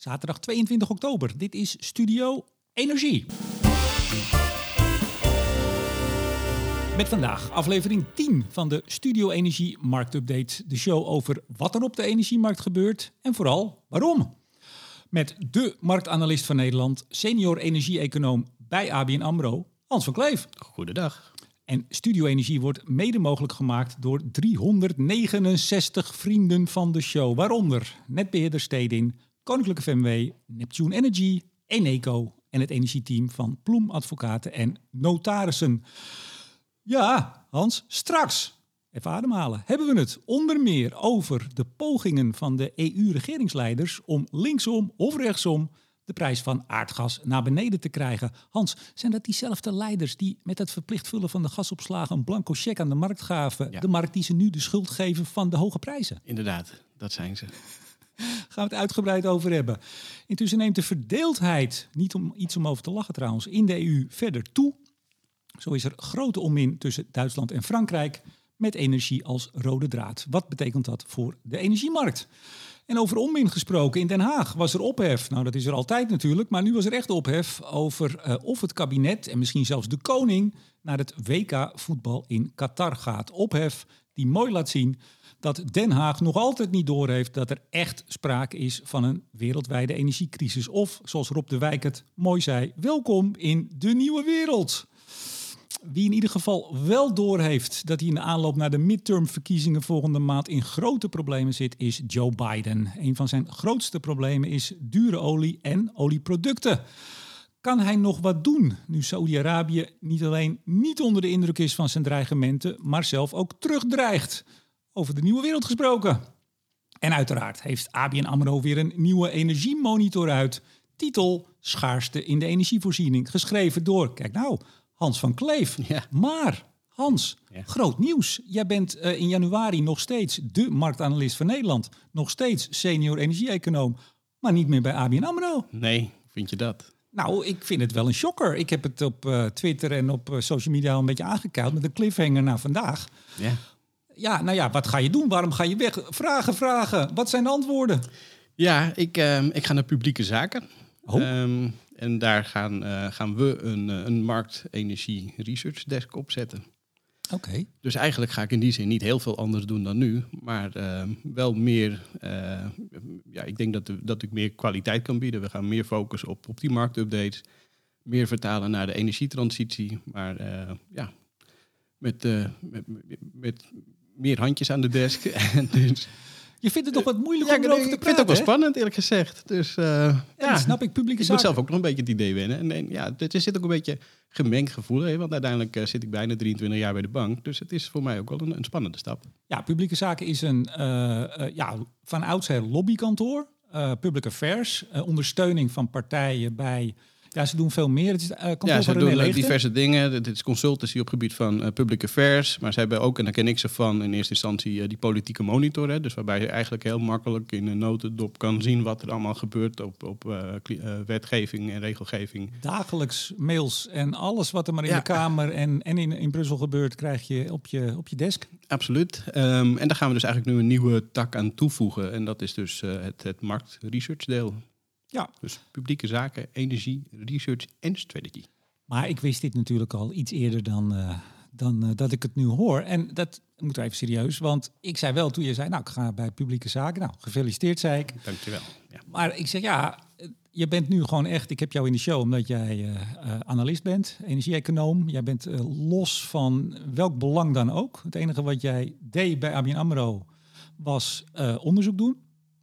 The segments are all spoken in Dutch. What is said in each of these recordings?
Zaterdag 22 oktober. Dit is Studio Energie. Met vandaag aflevering 10 van de Studio Energie Marktupdate. De show over wat er op de energiemarkt gebeurt en vooral waarom. Met de marktanalist van Nederland, senior energie-econoom bij ABN AMRO, Hans van Kleef. Goedendag. En Studio Energie wordt mede mogelijk gemaakt door 369 vrienden van de show. Waaronder netbeheerder Stedin, Koninklijke FMW, Neptune Energy, Eneco en het energieteam van Ploem Advocaten en Notarissen. Ja, Hans, straks, even ademhalen, hebben we het onder meer over de pogingen van de EU-regeringsleiders om linksom of rechtsom de prijs van aardgas naar beneden te krijgen. Hans, zijn dat diezelfde leiders die met het verplicht vullen van de gasopslagen een blanco cheque aan de markt gaven? Ja. De markt die ze nu de schuld geven van de hoge prijzen? Inderdaad, dat zijn ze. gaan we het uitgebreid over hebben. Intussen neemt de verdeeldheid, niet om iets om over te lachen trouwens, in de EU verder toe. Zo is er grote onmin tussen Duitsland en Frankrijk met energie als rode draad. Wat betekent dat voor de energiemarkt? En over onmin gesproken, in Den Haag was er ophef. Nou, dat is er altijd natuurlijk, maar nu was er echt ophef over eh, of het kabinet en misschien zelfs de koning naar het WK voetbal in Qatar gaat. Ophef die mooi laat zien dat Den Haag nog altijd niet doorheeft dat er echt sprake is van een wereldwijde energiecrisis. Of, zoals Rob de Wijk het mooi zei, welkom in de nieuwe wereld. Wie in ieder geval wel doorheeft dat hij in de aanloop naar de midtermverkiezingen volgende maand in grote problemen zit, is Joe Biden. Een van zijn grootste problemen is dure olie en olieproducten. Kan hij nog wat doen nu Saoedi-Arabië niet alleen niet onder de indruk is van zijn dreigementen, maar zelf ook terugdreigt? Over de nieuwe wereld gesproken. En uiteraard heeft ABN AMRO weer een nieuwe energiemonitor uit. Titel Schaarste in de energievoorziening. Geschreven door, kijk nou, Hans van Kleef. Ja. Maar, Hans, Ja. groot nieuws. Jij bent eh, in januari nog steeds de marktanalist van Nederland. Nog steeds senior energie-econoom. Maar niet meer bij ABN AMRO. Nee, vind je dat? Nou, ik vind het wel een shocker. Ik heb het op eh, Twitter en op eh, social media al een beetje aangekuild met een cliffhanger naar vandaag. Ja. Ja, nou ja, wat ga je doen? Waarom ga je weg? Vragen, vragen. Wat zijn de antwoorden? Ja, ik, ehm, ik ga naar publieke zaken. Oh. Ehm, en daar gaan, eh, gaan we een, eh, een marktenergie research desk opzetten. Oké. Dus eigenlijk ga ik in die zin niet heel veel anders doen dan nu. Maar ehm, wel meer, eh, ja, ik denk dat, de- dat ik meer kwaliteit kan bieden. We gaan meer focussen op, op die marktupdates. Meer vertalen naar de energietransitie. Maar ja, met, met, met, met meer handjes aan de desk. En dus, Je vindt het toch wat moeilijk ja, om ik, erover ik te vind het praten, ook wel hè? spannend, eerlijk gezegd. Dus eh, Ja, snap ik. Publieke ik moet zaken. zelf ook nog een beetje het idee wennen. En, en ja, het er zit ook een beetje gemengd gevoel in. Want uiteindelijk eh, zit ik bijna 23 jaar bij de bank. Dus het is voor mij ook wel een, een spannende stap. Ja, publieke zaken is een eh, ja, van oudsher lobbykantoor. public affairs, ondersteuning van partijen bij... Ja, ze doen veel meer. Het is kantoor Ja, ze doen Leegte. diverse dingen. Dit is consultancy op gebied van eh, public affairs. Maar ze hebben ook, en daar ken ik ze van, in eerste instantie eh, die politieke monitor. Hè, dus waarbij je eigenlijk heel makkelijk in een notendop kan zien wat er allemaal gebeurt op, op wetgeving en regelgeving. Dagelijks mails en alles wat er maar in Ja. de Kamer en, en in, in Brussel gebeurt, krijg je op je, op je desk. Absoluut. Ehm, en daar gaan we dus eigenlijk nu een nieuwe tak aan toevoegen. En dat is dus het, het markt-research deel. Ja, Dus publieke zaken, energie, research en strategy. maar ik wist dit natuurlijk al iets eerder dan, eh, dan eh, dat ik het nu hoor. En dat moet even serieus, want ik zei wel toen je zei, nou, ik ga bij publieke zaken. Nou, gefeliciteerd, zei ik. Dankjewel. Ja. Maar ik zeg ja, je bent nu gewoon echt. Ik heb jou in de show omdat jij eh, eh, analist bent, energie-econoom. Jij bent los van welk belang dan ook. Het enige wat jij deed bij ABN Amro was eh, onderzoek doen,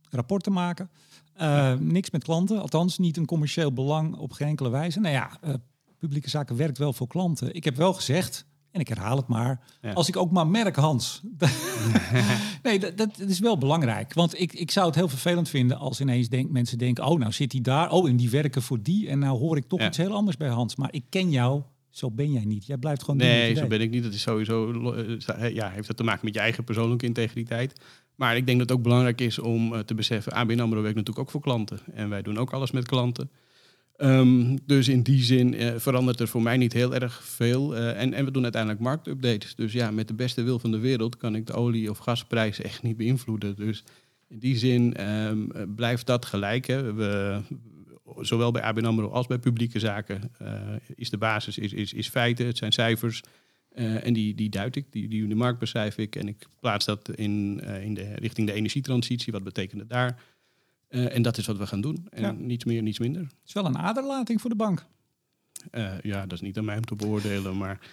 rapporten maken. Eh, niks met klanten, althans niet een commercieel belang op geen enkele wijze. Nou ja, eh, publieke zaken werkt wel voor klanten. Ik heb wel gezegd, en ik herhaal het maar, Ja. als ik ook maar merk, Hans. nee, dat, dat is wel belangrijk. Want ik, ik zou het heel vervelend vinden als ineens denk, mensen denken... oh, nou zit hij daar, oh, en die werken voor die... en nou hoor ik toch Ja. iets heel anders bij Hans. Maar ik ken jou, zo ben jij niet. Jij blijft gewoon Nee, zo ben ik niet. Dat is sowieso, eh, ja, heeft dat te maken met je eigen persoonlijke integriteit. Maar ik denk dat het ook belangrijk is om eh, te beseffen, ABN AMRO werkt natuurlijk ook voor klanten. En wij doen ook alles met klanten. Ehm, dus in die zin eh, verandert er voor mij niet heel erg veel. Eh, en, en we doen uiteindelijk marktupdates. Dus ja, met de beste wil van de wereld kan ik de olie- of gasprijs echt niet beïnvloeden. Dus In die zin ehm, eh, blijft dat gelijk. Hè. We, zowel bij ABN AMRO als bij publieke zaken is de basis is, is, is feiten, het zijn cijfers. Eh, en die, die duid ik, die, die, de markt beschrijf ik. En ik plaats dat in, in de, richting de energietransitie. Wat betekent het daar? en dat is wat we gaan doen. En Ja. niets meer, niets minder. Het is wel een aderlating voor de bank. Eh, ja, dat is niet aan mij om te beoordelen, maar eh,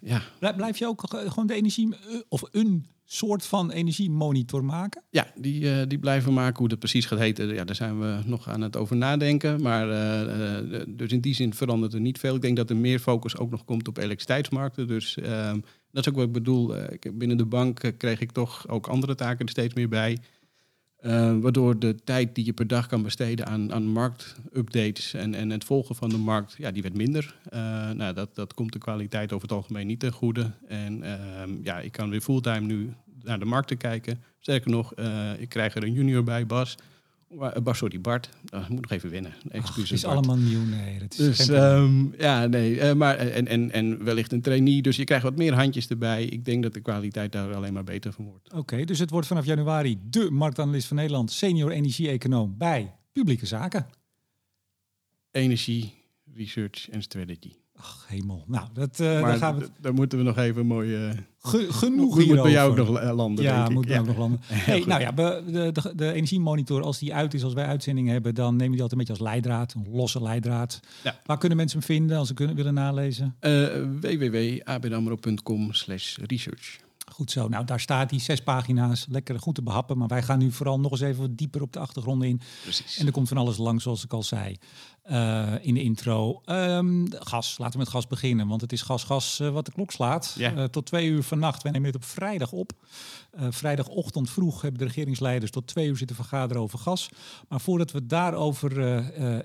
ja. Blij- Blijf je ook ge- gewoon de energie, eh, of een soort van energiemonitor maken? Ja, die, eh, die blijven maken. Hoe dat precies gaat heten, ja, daar zijn we nog aan het over nadenken. Maar eh, eh, dus in die zin verandert er niet veel. Ik denk dat er meer focus ook nog komt op elektriciteitsmarkten. Dus ehm, dat is ook wat ik bedoel. Eh, binnen de bank eh, kreeg ik toch ook andere taken er steeds meer bij. Eh, waardoor de tijd die je per dag kan besteden aan, aan marktupdates en, en het volgen van de markt, ja, die werd minder. Eh, nou, dat, dat komt de kwaliteit over het algemeen niet ten goede. En ehm, ja, ik kan weer fulltime nu naar de markten kijken. Sterker nog, eh, ik krijg er een junior bij, Bas. Eh, sorry, Bart. Oh, moet nog even winnen. Excuses, het is Bart. allemaal nieuw. Nee, dat is Dus ehm, ja, nee. eh, maar, en, en, en wellicht een trainee. Dus je krijgt wat meer handjes erbij. Ik denk dat de kwaliteit daar alleen maar beter van wordt. Oké, dus het wordt vanaf januari de marktanalist van Nederland, senior energie-econoom bij publieke zaken. Energie, research en strategy. Ach, hemel. Nou, dat, eh, daar gaan we daar moeten we nog even mooi... eh ge- genoeg moet hierover. bij jou ook nog eh, landen, Ja, denk ik. moet bij nog landen. Hey, nou ja, de, de, de energiemonitor, als die uit is, als wij uitzendingen hebben, dan nemen die altijd een beetje als leidraad, een losse leidraad. Ja. Waar kunnen mensen hem vinden als ze kunnen, willen nalezen? Eh www.abnamro.com slash research. Goed zo. Nou, daar staat die zes pagina's. Lekker goed te behappen. Maar wij gaan nu vooral nog eens even wat dieper op de achtergrond in. Precies. En er komt van alles langs, zoals ik al zei eh, in de intro. Ehm, gas, laten we met gas beginnen. Want het is gas, gas eh, wat de klok slaat. Eh, tot twee uur vannacht. Wij nemen dit op vrijdag op. Vrijdagochtend vroeg hebben de regeringsleiders tot twee uur zitten vergaderen over gas. Maar voordat we daarover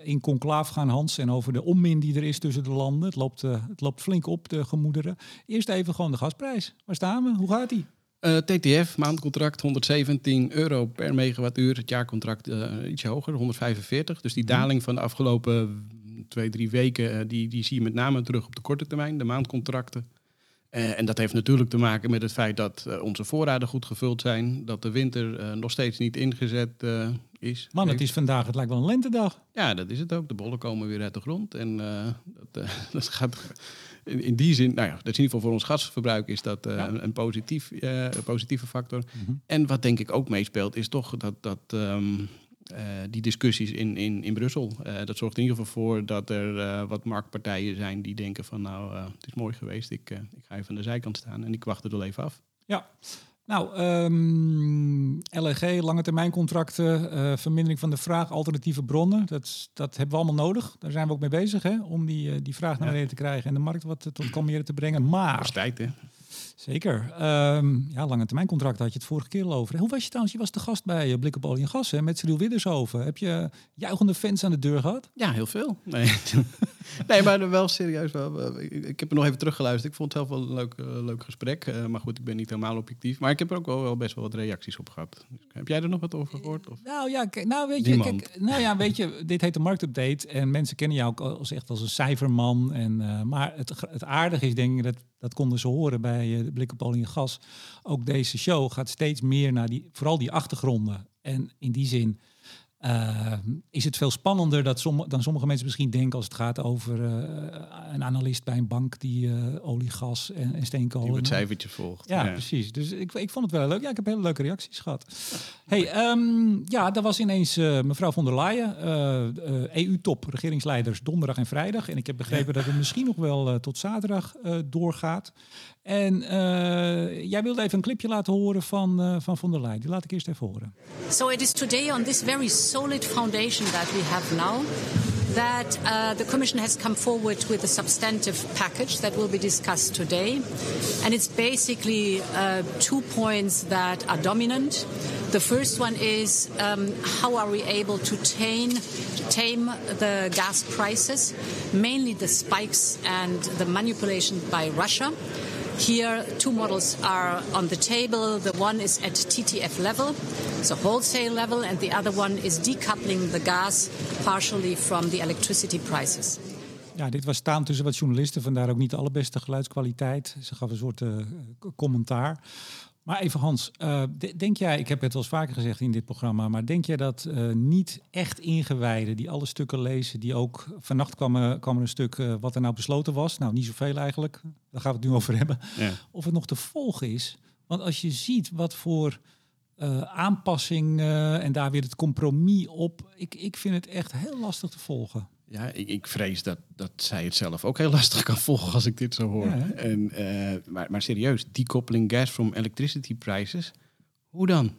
in conclaaf gaan, Hans, en over de onmin die er is tussen de landen. Het loopt, het loopt flink op, de gemoederen. Eerst even gewoon de gasprijs. Waar staan we? Hoe gaat die? Eh, TTF, maandcontract 117 euro per megawattuur. Het jaarcontract eh, ietsje hoger, 145. Dus die daling van de afgelopen twee, drie weken, eh, die, die zie je met name terug op de korte termijn, de maandcontracten. En dat heeft natuurlijk te maken met het feit dat onze voorraden goed gevuld zijn. Dat de winter nog steeds niet ingezet is. Man, het is vandaag, het lijkt wel een lentedag. Ja, dat is het ook. De bollen komen weer uit de grond. En dat, dat gaat in, in die zin, nou ja, dat is in ieder geval voor ons gasverbruik is dat eh, Ja. een, een positief, eh, een positieve factor. Mhm. En wat denk ik ook meespeelt, is toch dat, dat ehm, eh, die discussies in, in, in Brussel. dat zorgt in ieder geval voor dat er wat marktpartijen zijn die denken van nou, het is mooi geweest, ik, ik ga even aan de zijkant staan en ik wacht er wel even af. Ja. Nou, ehm, LNG, lange termijn contracten, eh, vermindering van de vraag, alternatieve bronnen. Dat, dat hebben we allemaal nodig. Daar zijn we ook mee bezig, hè, om die, eh, die vraag naar Ja. beneden te krijgen en de markt wat eh, tot kalmeren te brengen. Dat is Maar, tijd, hè? Zeker, ehm, ja, lange termijn contracten had je het vorige keer al over. Hoe was je trouwens? Je was de gast bij eh, Blik op Olie en Gas, hè, met Cyril Widdershoven. Heb je juichende fans aan de deur gehad? Ja, heel veel. Nee, nee maar wel serieus. Wel. Ik, heb er nog even teruggeluisterd. Ik vond het zelf wel een leuk, eh, leuk gesprek. Eh, maar goed, ik ben niet helemaal objectief. Maar ik heb er ook wel, wel best wel wat reacties op gehad. Dus, heb jij er nog wat over gehoord? Of? Nou ja, nou weet je, kijk, nou ja, weet je, dit heet de marktupdate en mensen kennen jou ook als echt als een cijferman. En, maar het, het aardige is, denk ik, dat, dat konden ze horen bij eh, de Blik op en Gas. Ook deze show gaat steeds meer naar die, vooral die achtergronden. En in die zin eh, is het veel spannender dat dan sommige mensen misschien denken als het gaat over eh, een analist bij een bank die eh, olie, gas en, en steenkolen. Die het cijfertje volgt. ja, precies. Dus ik, ik vond het wel leuk. Ja, ik heb hele leuke reacties gehad. Hey, ehm, ja, daar was ineens eh, mevrouw von der Leyen, EU-top, regeringsleiders, donderdag en vrijdag. En ik heb begrepen dat het misschien nog wel tot zaterdag doorgaat. En eh, jij wilde even een clipje laten horen van, eh, van von der Leyen. Die laat ik eerst even horen. So it is today on this very solid foundation that we have now that uh, the Commission has come forward with a substantive package that will be discussed today. And it's basically uh, two points that are dominant. The first one is um, how are we able to tame, tame the gas prices, mainly the spikes and the manipulation by Russia. Here, two models are on the table. The one is at TTF level, so wholesale level, and the other one is decoupling the gas partially from the electricity prices. Ja, dit was staan tussen wat journalisten, vandaar ook niet de allerbeste geluidskwaliteit. Ze gaf een soort eh, commentaar. Maar even Hans, uh, denk jij, ik heb het wel eens vaker gezegd in dit programma, maar denk jij dat uh, niet echt ingewijden die alle stukken lezen, die ook vannacht kwam, kwam er een stuk wat er nou besloten was, nou niet zoveel eigenlijk, daar gaan we het nu over hebben, ja. of het nog te volgen is? Want als je ziet wat voor aanpassing en daar weer het compromis op, ik, ik vind het echt heel lastig te volgen. Ja, ik, ik, vrees dat, dat zij het zelf ook heel lastig kan volgen als ik dit zo hoor. en, uh, maar, maar serieus, decouplering gas from electricity prices, hoe dan?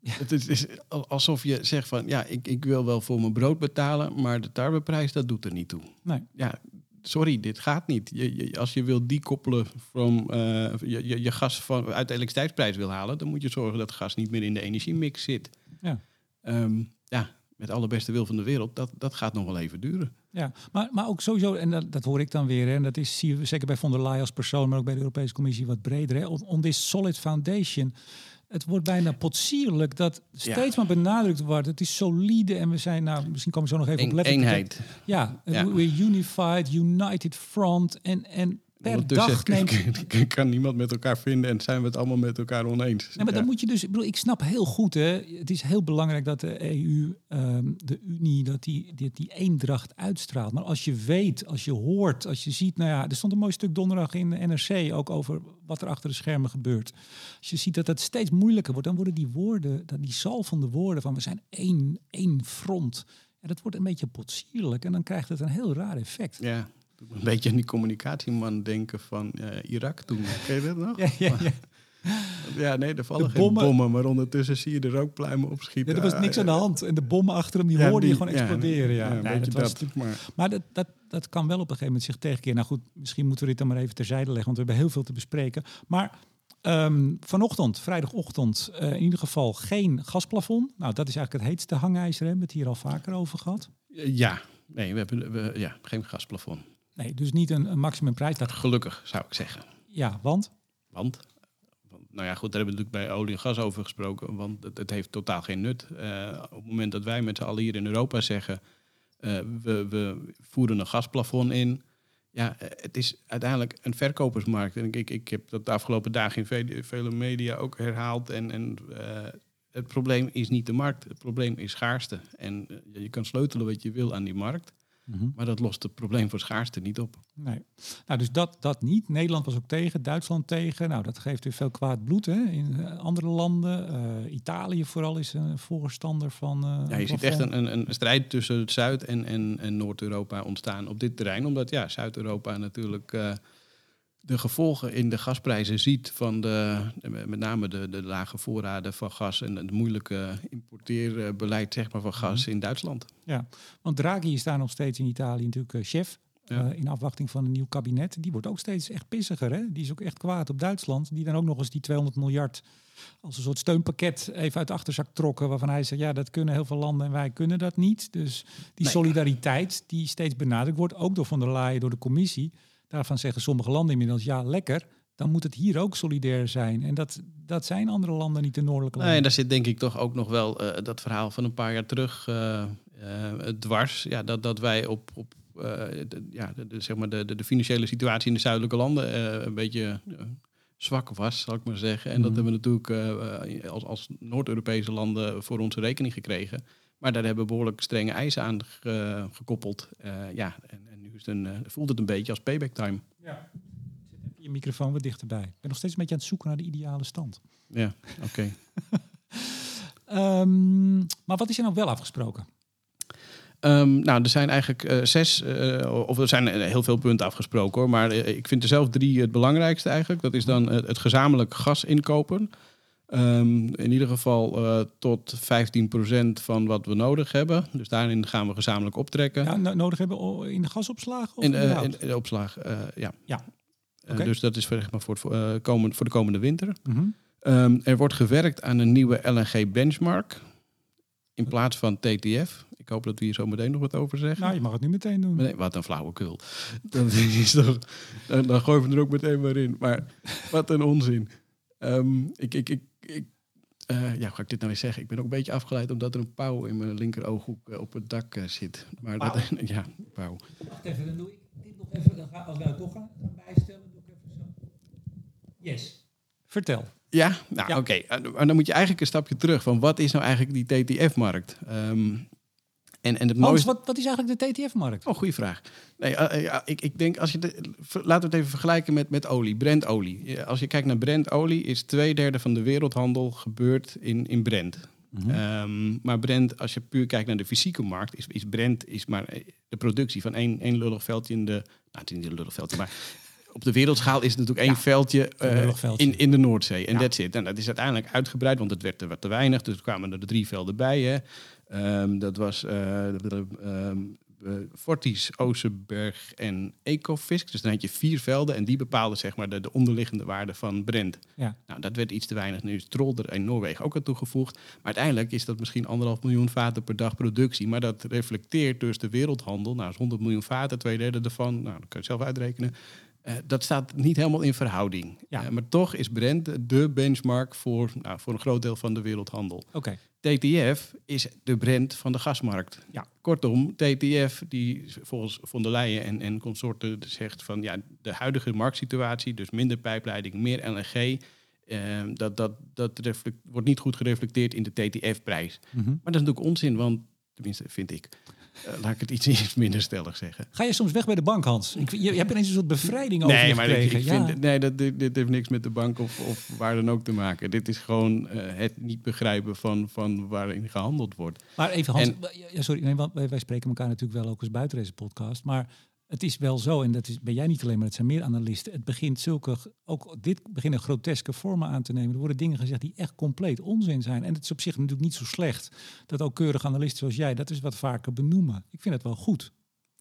Ja. Het is, is, alsof je zegt van, ja, ik, ik wil wel voor mijn brood betalen, maar de tarweprijs, dat doet er niet toe. Nee. Ja, sorry, dit gaat niet. Je, je, als je wil dekoppelen from, uh, je, je, je, gas van, uit de elektriciteitsprijs wil halen, dan moet je zorgen dat gas niet meer in de energiemix zit. Ja. Um, ja, met alle beste wil van de wereld, dat, dat gaat nog wel even duren. Ja, maar, maar ook sowieso, en dat, dat hoor ik dan weer, hè, en dat is zie je zeker bij von der Leyen als persoon, maar ook bij de Europese Commissie wat breder. Hè, on, this solid foundation. Het wordt bijna potsierlijk dat steeds maar benadrukt wordt. Het is solide en we zijn, nou, misschien komen we zo nog even op letten. Eenheid. Ja, ja, we're unified, united front. En, en per dag neemt... kan niemand met elkaar vinden en zijn we het allemaal met elkaar oneens. Ja, maar dan moet je dus... Ik, bedoel, ik snap heel goed, hè, het is heel belangrijk dat de EU, ehm, de Unie, dat die, die, die eendracht uitstraalt. Maar als je weet, als je hoort, als je ziet... Nou ja, er stond een mooi stuk donderdag in de NRC ook over wat er achter de schermen gebeurt. Als je ziet dat het steeds moeilijker wordt, dan worden die woorden, die zal van de woorden van we zijn één, één front... En dat wordt een beetje potsierlijk en dan krijgt het een heel raar effect. Ja, een beetje aan die communicatieman denken van uh, Irak toen. Ken je dat nog? Ja, ja, ja. Ja, nee, er vallen geen bommen. maar ondertussen zie je er ook pluimen opschieten. Ja, er was niks aan de hand. En de bommen achter hem, die ja, hoorden je gewoon exploderen. Ja, nee, dat was maar maar dat, dat, dat kan wel op een gegeven moment zich tegenkeren. Nou goed, misschien moeten we dit dan maar even terzijde leggen, want we hebben heel veel te bespreken. Maar um, vanochtend, vrijdagochtend, uh, in ieder geval geen gasplafond. Nou, dat is eigenlijk het heetste hangijzer. Hebben we het hier al vaker over gehad? Ja, nee, we hebben we, ja, geen gasplafond. Nee, dus niet een, een maximumprijs. Dat... Gelukkig, zou ik zeggen. Ja, want? Want? Nou ja, goed, daar hebben we natuurlijk bij olie en gas over gesproken. Want het, het heeft totaal geen nut. Uh, op het moment dat wij met z'n allen hier in Europa zeggen... Uh, we, we voeren een gasplafond in... Ja, eh, het is uiteindelijk een verkopersmarkt. En ik, ik, heb dat de afgelopen dagen in vele, vele media ook herhaald. En, en uh, het probleem is niet de markt, het probleem is schaarste. En je kan sleutelen wat je wil aan die markt. Mhm. Maar dat lost het probleem voor schaarste niet op. Nee. Nou, dus dat, dat niet. Nederland was ook tegen, Duitsland tegen. Nou, dat geeft weer veel kwaad bloed hè? in eh, andere landen. Uh, Italië vooral is een voorstander van. Uh, ja, je ziet echt een, een, een, strijd tussen Zuid- en, en, en Noord-Europa ontstaan op dit terrein. Omdat ja, Zuid-Europa natuurlijk de gevolgen in de gasprijzen ziet van de, met name de, de lage voorraden van gas en het moeilijke importeerbeleid zeg maar, van gas mhm. in Duitsland. Ja, want Draghi is daar nog steeds in Italië natuurlijk uh, chef. Uh, in afwachting van een nieuw kabinet. Die wordt ook steeds echt pissiger. Hè? Die is ook echt kwaad op Duitsland. Die dan ook nog eens die 200 miljard als een soort steunpakket even uit de achterzak trokken. Waarvan hij zegt, ja, dat kunnen heel veel landen en wij kunnen dat niet. Dus die solidariteit die steeds benadrukt wordt, ook door Van der Leyen, door de commissie. Daarvan zeggen sommige landen inmiddels, ja, lekker. Dan moet het hier ook solidair zijn. En dat, dat zijn andere landen niet de noordelijke landen. Nee, daar zit denk ik toch ook nog wel uh, dat verhaal van een paar jaar terug uh, uh, dwars. Ja, dat, dat wij op, op de, ja, de, zeg maar de, de, de, financiële situatie in de zuidelijke landen een beetje zwak was, zal ik maar zeggen. En dat mhm. hebben we natuurlijk als, als Noord-Europese landen voor onze rekening gekregen. Maar daar hebben we behoorlijk strenge eisen aan gekoppeld. ja, en, dus dan voelt het een beetje als payback time. Ja. Even je microfoon wat dichterbij. Ik ben nog steeds een beetje aan het zoeken naar de ideale stand. Ja, oké. um, maar wat is er nou wel afgesproken? Um, nou, er zijn eigenlijk uh, zes, uh, of er zijn heel veel punten afgesproken hoor. Maar uh, ik vind er zelf drie het belangrijkste eigenlijk. Dat is dan het gezamenlijk gas inkopen. Um, in ieder geval uh, tot 15% van wat we nodig hebben. Dus daarin gaan we gezamenlijk optrekken. Ja, nodig hebben in de gasopslag? Of in, uh, in, de opslag, uh, ja. ja. Okay. dus dat is voor, voor, voor, komend, voor de komende winter. Mm -hmm. um, er wordt gewerkt aan een nieuwe LNG-benchmark in plaats van TTF. Ik hoop dat we hier zo meteen nog wat over zeggen. Nou, je mag het nu meteen doen. Nee, wat een flauwekul. Dat is toch, dan, dan gooien we er ook meteen maar in. Maar wat een onzin. Um, ik, ik, ik, ik uh, ja, ga ik dit nou eens zeggen? Ik ben ook een beetje afgeleid omdat er een pauw in mijn linkerooghoek uh, op het dak uh, zit. Maar pauw. dat, ja, pauw. Wacht even, dan doe ik dit nog even. Dan ga, als wij het toch gaan, gaan bijstellen, doe ik even zo. Yes. Vertel. Ja, nou Ja. oké. En dan moet je eigenlijk een stapje terug van wat is nou eigenlijk die TTF-markt? Ehm, en, en het Hans, mooiste... wat, wat is eigenlijk de TTF-markt? Oh, goede vraag. Nee, eh, eh, ja, ik, ik denk als je de, laten we het even vergelijken met, met olie, Brentolie. Ja, Als je kijkt naar Brentolie, is twee derde van de wereldhandel gebeurd in, in Brent. Mhm. Ehm, maar Brent, als je puur kijkt naar de fysieke markt, is, is Brent is maar eh, de productie van één, één lullig veldje in de. Nou, het is niet een lullig veldje, maar op de wereldschaal is het natuurlijk één veldje, in, in de Noordzee. En Ja. that's it. En dat is uiteindelijk uitgebreid, want het werd te, wat te weinig. Dus kwamen er drie velden bij. Hè. Ehm, dat was eh, ehm, eh, Fortis, Oosterberg en Ecofisk. Dus dan had je vier velden en die bepaalden zeg maar, de, de onderliggende waarde van Brent. Ja. Nou, dat werd iets te weinig. Nu is Trolder en Noorwegen ook aan toegevoegd. Maar uiteindelijk is dat misschien anderhalf miljoen vaten per dag productie. Maar dat reflecteert dus de wereldhandel. Nou, is 100 miljoen vaten, twee derde ervan. Nou, dat kun je zelf uitrekenen. Eh, dat staat niet helemaal in verhouding. Ja. Eh, maar toch is Brent de benchmark voor, nou, voor een groot deel van de wereldhandel. Oké, TTF is de Brent van de gasmarkt. Ja. Kortom, TTF, die volgens von der Leyen en, en consorten zegt van ja, de huidige marktsituatie, dus minder pijpleiding, meer LNG, eh, dat, dat, dat reflect- wordt niet goed gereflecteerd in de TTF-prijs. Mhm. Maar dat is natuurlijk onzin, want tenminste vind ik. Eh, laat ik het iets, iets minder stellig zeggen. Ga je soms weg bij de bank, Hans? Ik, je, je hebt ineens een soort bevrijding over Nee, je maar ik, gekregen. ik ja. vind, nee dat, dit, dit heeft niks met de bank of, of waar dan ook te maken. Dit is gewoon eh, het niet begrijpen van, van waarin gehandeld wordt. Maar even Hans, En- ja, sorry, nee, want wij, wij spreken elkaar natuurlijk wel ook eens buiten deze podcast. Maar het is wel zo, en dat is, ben jij niet alleen, maar het zijn meer analisten. Het begint zulke, ook dit beginnen groteske vormen aan te nemen. Er worden dingen gezegd die echt compleet onzin zijn. En het is op zich natuurlijk niet zo slecht dat ook keurige analisten zoals jij dat is wat vaker benoemen. Ik vind het wel goed.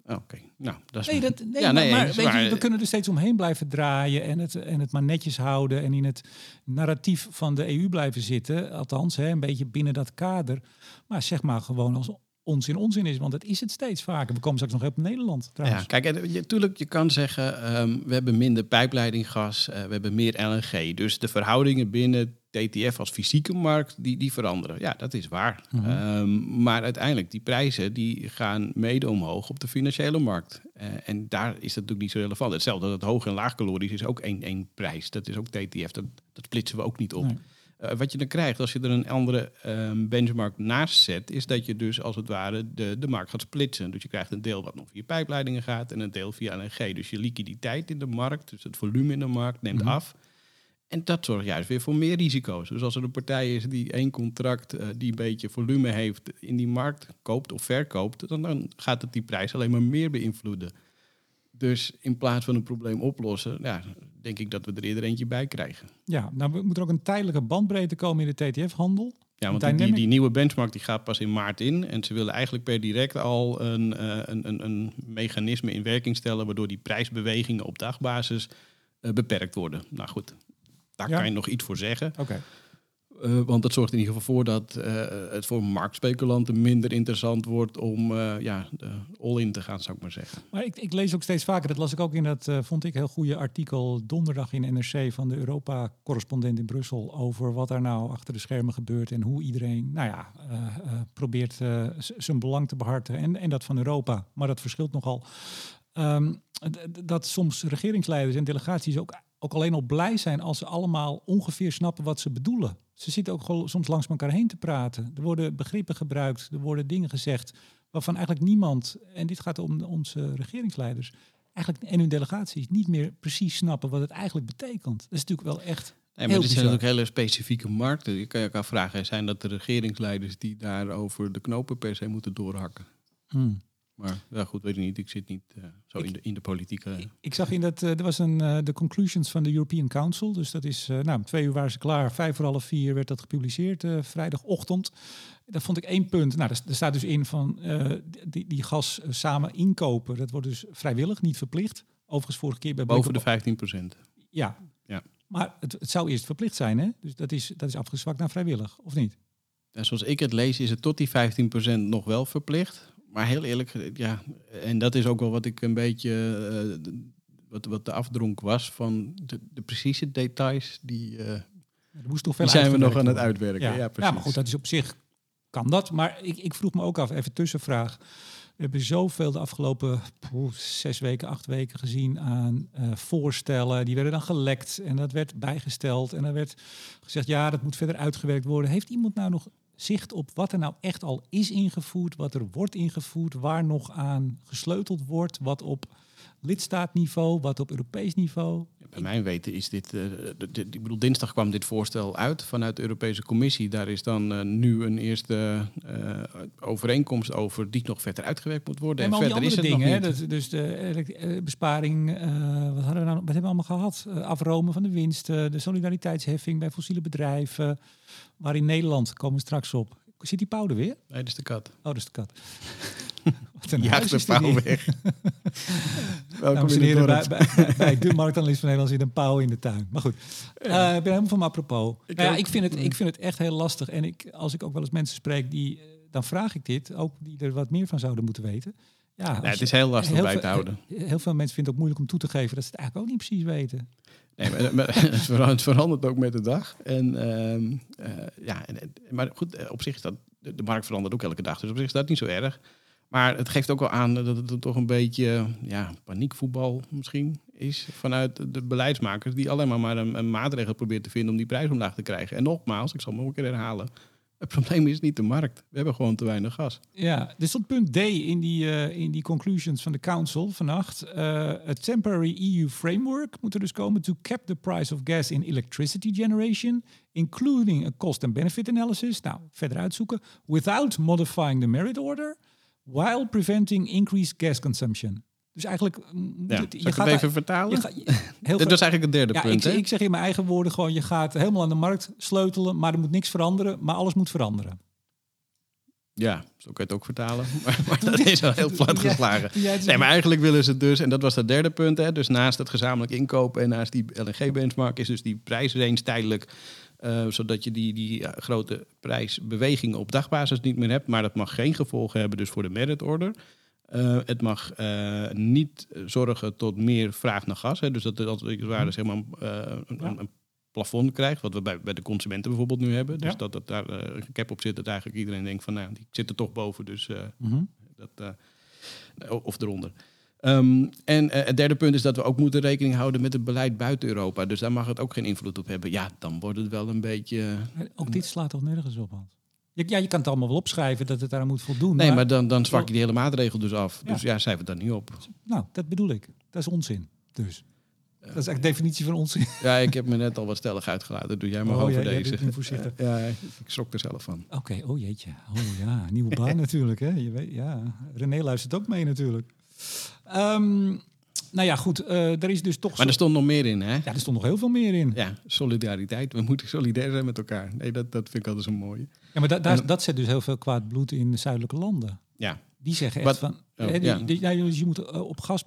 Oké, nou, dat is... Nee, dat, nee, Ja, maar, nee, maar weet je, we kunnen er steeds omheen blijven draaien en het, en het maar netjes houden en in het narratief van de EU blijven zitten. Althans, hè, een beetje binnen dat kader. Maar zeg maar gewoon als onzin onzin is, want dat is het steeds vaker. We komen straks nog op Nederland Ja, trouwens. kijk, en je, tuurlijk, je kan zeggen, ehm, we hebben minder pijpleidinggas, eh, we hebben meer LNG. Dus de verhoudingen binnen TTF als fysieke markt, die, die veranderen. Ja, dat is waar. Mhm. Ehm, maar uiteindelijk, die prijzen die gaan mede omhoog op de financiële markt. Eh, en daar is dat natuurlijk niet zo relevant. Hetzelfde, dat hoog en laag calorisch is ook één, één prijs. Dat is ook TTF, dat, dat splitsen we ook niet op. Nee. Eh, wat je dan krijgt als je er een andere ehm, benchmark naast zet, is dat je dus als het ware de, de markt gaat splitsen. Dus je krijgt een deel wat nog via pijpleidingen gaat en een deel via LNG. Dus je liquiditeit in de markt, dus het volume in de markt, neemt Mhm. af. En dat zorgt juist weer voor meer risico's. Dus als er een partij is die één contract eh, die een beetje volume heeft in die markt koopt of verkoopt, dan, dan gaat het die prijs alleen maar meer beïnvloeden. Dus in plaats van een probleem oplossen, ja, denk ik dat we er eerder eentje bij krijgen. Ja, nou we- moet er ook een tijdelijke bandbreedte komen in de TTF-handel. Ja, want die, die, nieuwe benchmark die gaat pas in maart in. En ze willen eigenlijk per direct al een, eh, een, een, een mechanisme in werking stellen... waardoor die prijsbewegingen op dagbasis eh, beperkt worden. Nou goed, daar Ja. kan je nog iets voor zeggen. Oké. Eh, want dat zorgt in ieder geval voor dat eh, het voor marktspeculanten minder interessant wordt... om eh, ja, all-in te gaan, zou ik maar zeggen. Maar ik, ik lees ook steeds vaker, dat las ik ook in dat, vond ik, heel goede artikel donderdag in NRC van de Europa-correspondent in Brussel over wat er nou achter de schermen gebeurt en hoe iedereen, nou ja, probeert zijn belang te behartigen en, en dat van Europa. Maar dat verschilt nogal. D- dat soms regeringsleiders en delegaties ook, ook alleen al blij zijn als ze allemaal ongeveer snappen wat ze bedoelen. Ze zitten ook gewoon soms langs elkaar heen te praten. Er worden begrippen gebruikt, er worden dingen gezegd waarvan eigenlijk niemand, en dit gaat om onze regeringsleiders, eigenlijk en hun delegaties niet meer precies snappen wat het eigenlijk betekent. Dat is natuurlijk wel echt. Nee, maar dit zijn natuurlijk hele specifieke markten. Je kan je ook afvragen, zijn dat de regeringsleiders... die daarover de knopen per se moeten doorhakken? Hmm. Maar ja, goed, weet ik niet. Ik zit niet eh, zo Ik- in, de, in de politieke... Ik, ik zag in dat, eh, er was een, eh, de conclusions van de European Council. Dus dat is, nou, om twee uur waren ze klaar. Vijf voor half vier werd dat gepubliceerd, vrijdagochtend. Dat vond ik één punt. Nou, er, staat dus in van die, die gas samen inkopen. Dat wordt dus vrijwillig, niet verplicht. Overigens vorige keer bij boven de op- 15 procent. Ja. Ja. Maar het, het zou eerst verplicht zijn, hè? Dus dat is, dat is afgezwakt naar vrijwillig, of niet? En zoals ik het lees, is het tot die 15 procent nog wel verplicht. Maar heel eerlijk, eh, ja, en dat is ook wel wat ik een beetje... eh, wat, wat de afdronk was van de, de precieze details, die, eh, moest toch veel die zijn we nog aan het uitwerken. Ja, Ja. precies. maar goed, dat is op zich kan dat. Maar ik, ik vroeg me ook af, even tussenvraag. We hebben zoveel de afgelopen poeh, zes weken, acht weken gezien aan voorstellen. Die werden dan gelekt en dat werd bijgesteld. En dan werd gezegd, ja, dat moet verder uitgewerkt worden. Heeft iemand nou nog zicht op wat er nou echt al is ingevoerd, wat er wordt ingevoerd, waar nog aan gesleuteld wordt, wat op lidstaatniveau, wat op Europees niveau? Bij mijn weten is dit, uh, ik bedoel, dinsdag kwam dit voorstel uit vanuit de Europese Commissie. Daar is dan uh, nu een eerste uh, overeenkomst over die nog verder uitgewerkt moet worden. En, en verder is het dingen, nog niet. Hè? Dus de besparing, wat, hadden we nou, wat hebben we allemaal gehad? afromen van de winst, de solidariteitsheffing bij fossiele bedrijven. Maar in Nederland komen we straks op. Zit die pauw er weer? Nee, dat is de kat. Oh, dat is de kat. Jaagt de pauw weg. Welkom in heren, bij, bij, bij de marktanalist van Nederland zit een pauw in de tuin. Maar goed, ja. uh, ik ben helemaal van apropos. Ik, nou ja, ik, vind het, ik vind het echt heel lastig. En ik, als ik ook wel eens mensen spreek, die, dan vraag ik dit. Ook die er wat meer van zouden moeten weten. Ja, nee, het is heel lastig bij te houden. Heel veel mensen vinden het ook moeilijk om toe te geven dat ze het eigenlijk ook niet precies weten. Nee, maar, het verandert ook met de dag. En, uh, uh, ja, en, maar goed, op zich is dat, de markt verandert ook elke dag. Dus op zich is dat niet zo erg. Maar het geeft ook wel aan dat het toch een beetje ja, paniekvoetbal misschien is vanuit de beleidsmakers die alleen maar, maar een, een maatregel proberen te vinden om die prijs omlaag te krijgen. En nogmaals, ik zal het nog een keer herhalen. Het probleem is niet de markt. We hebben gewoon te weinig gas. Ja, er stond punt D in die, uh, in die conclusions van de Council vannacht. A temporary EU framework moet er dus komen to cap the price of gas in electricity generation, including a cost and benefit analysis. Nou, verder uitzoeken. Without modifying the merit order while preventing increased gas consumption. Dus eigenlijk... Ja, het, je gaat even vertalen? Ga, heel dat is eigenlijk het derde ja, punt. Ik, ik, zeg in mijn eigen woorden gewoon, je gaat helemaal aan de markt sleutelen, maar er moet niks veranderen, maar alles moet veranderen. Ja, zo kan je het ook vertalen. Maar, maar dat is wel heel plat geslagen. Nee, maar eigenlijk willen ze dus, en dat was het derde punt, hè, dus naast het gezamenlijk inkopen en naast die LNG-benchmark is dus die prijsrange tijdelijk uh, zodat je die, die grote prijsbewegingen op dagbasis niet meer hebt. Maar dat mag geen gevolgen hebben dus voor de merit order. Uh, het mag uh, niet zorgen tot meer vraag naar gas. Hè. Dus dat als het ware zeg maar, een, ja. een, plafond krijgt, wat we bij, bij de consumenten bijvoorbeeld nu hebben. Dus ja. dat, dat daar een cap op zit, dat eigenlijk iedereen denkt van nou, die zit er toch boven, dus mm -hmm. dat, of eronder. Um, en het derde punt is dat we ook moeten rekening houden met het beleid buiten Europa. Dus daar mag het ook geen invloed op hebben. Ja, dan wordt het wel een beetje. Ook dit slaat toch nergens op, Hans? Ja, je kan het allemaal wel opschrijven dat het daar moet voldoen. Nee, maar, maar dan, dan zwak je die hele maatregel dus af. Ja. Dus ja, schrijf het dan niet op. Nou, dat bedoel ik. Dat is onzin. Dus. Dat is echt de definitie van onzin. Ja, ik heb me net al wat stellig uitgelaten. Doe jij maar oh, over ja, deze. voorzichtig. Ja, ik schrok er zelf van. Oké, okay, oh jeetje. Oh ja, nieuwe baan natuurlijk. Hè. Je weet, ja. René luistert ook mee natuurlijk. Um, nou ja, goed, uh, er is dus toch... Maar er stond nog meer in, hè? Ja, er stond nog heel veel meer in. Ja, solidariteit. We moeten solidair zijn met elkaar. Nee, dat, dat vind ik altijd zo mooi. Ja, maar da, da, en, dat zet dus heel veel kwaad bloed in de zuidelijke landen. Ja. Die zeggen echt van... Oh, hè, ja. die, die, dus je moet uh, op gas,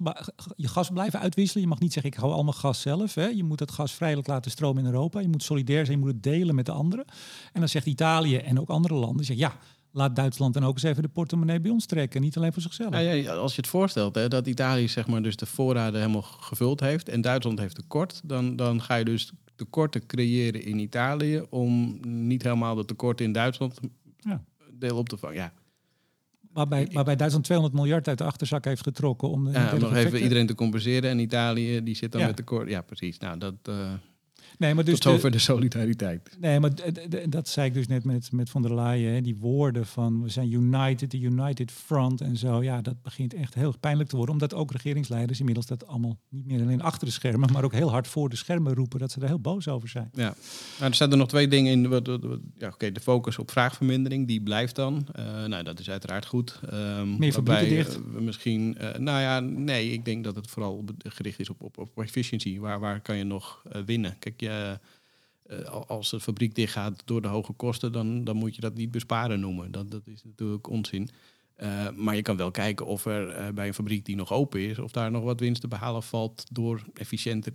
je gas blijven uitwisselen. Je mag niet zeggen, ik hou allemaal gas zelf. Hè. Je moet dat gas vrijelijk laten stromen in Europa. Je moet solidair zijn, je moet het delen met de anderen. En dan zegt Italië en ook andere landen... Zeg, ja, laat Duitsland dan ook eens even de portemonnee bij ons trekken. Niet alleen voor zichzelf. Ja, ja, als je het voorstelt hè, dat Italië zeg maar, dus de voorraden helemaal gevuld heeft en Duitsland heeft tekort, dan, dan ga je dus tekorten creëren in Italië om niet helemaal de tekorten in Duitsland ja. deel op te vangen. Ja. Waarbij, waarbij Duitsland 200 miljard uit de achterzak heeft getrokken om, de, ja, om nog even iedereen te compenseren. En Italië die zit dan met tekort. Ja, precies. Nou, dat. Uh... Nee, maar dus Tot zover de, de, solidariteit. Nee, maar dat zei ik dus net met, met Von der Leyen. Hè, die woorden van we zijn united, the united front en zo. Ja, dat begint echt heel pijnlijk te worden. Omdat ook regeringsleiders inmiddels dat allemaal niet meer alleen achter de schermen... maar ook heel hard voor de schermen roepen dat ze er heel boos over zijn. Ja, nou, er staan er nog twee dingen in. Ja, Oké, de focus op vraagvermindering, die blijft dan. Uh, nou, dat is uiteraard goed. Um, meer fabrieken dicht? Uh, misschien, uh, nou ja, nee, ik denk dat het vooral gericht is op, op, op efficiëntie. Waar, waar kan je nog winnen? Kijk, uh, als de fabriek dichtgaat door de hoge kosten, dan, dan moet je dat niet besparen noemen. Dat, dat is natuurlijk onzin. Uh, maar je kan wel kijken of er bij een fabriek die nog open is, of daar nog wat winst te behalen valt door efficiënter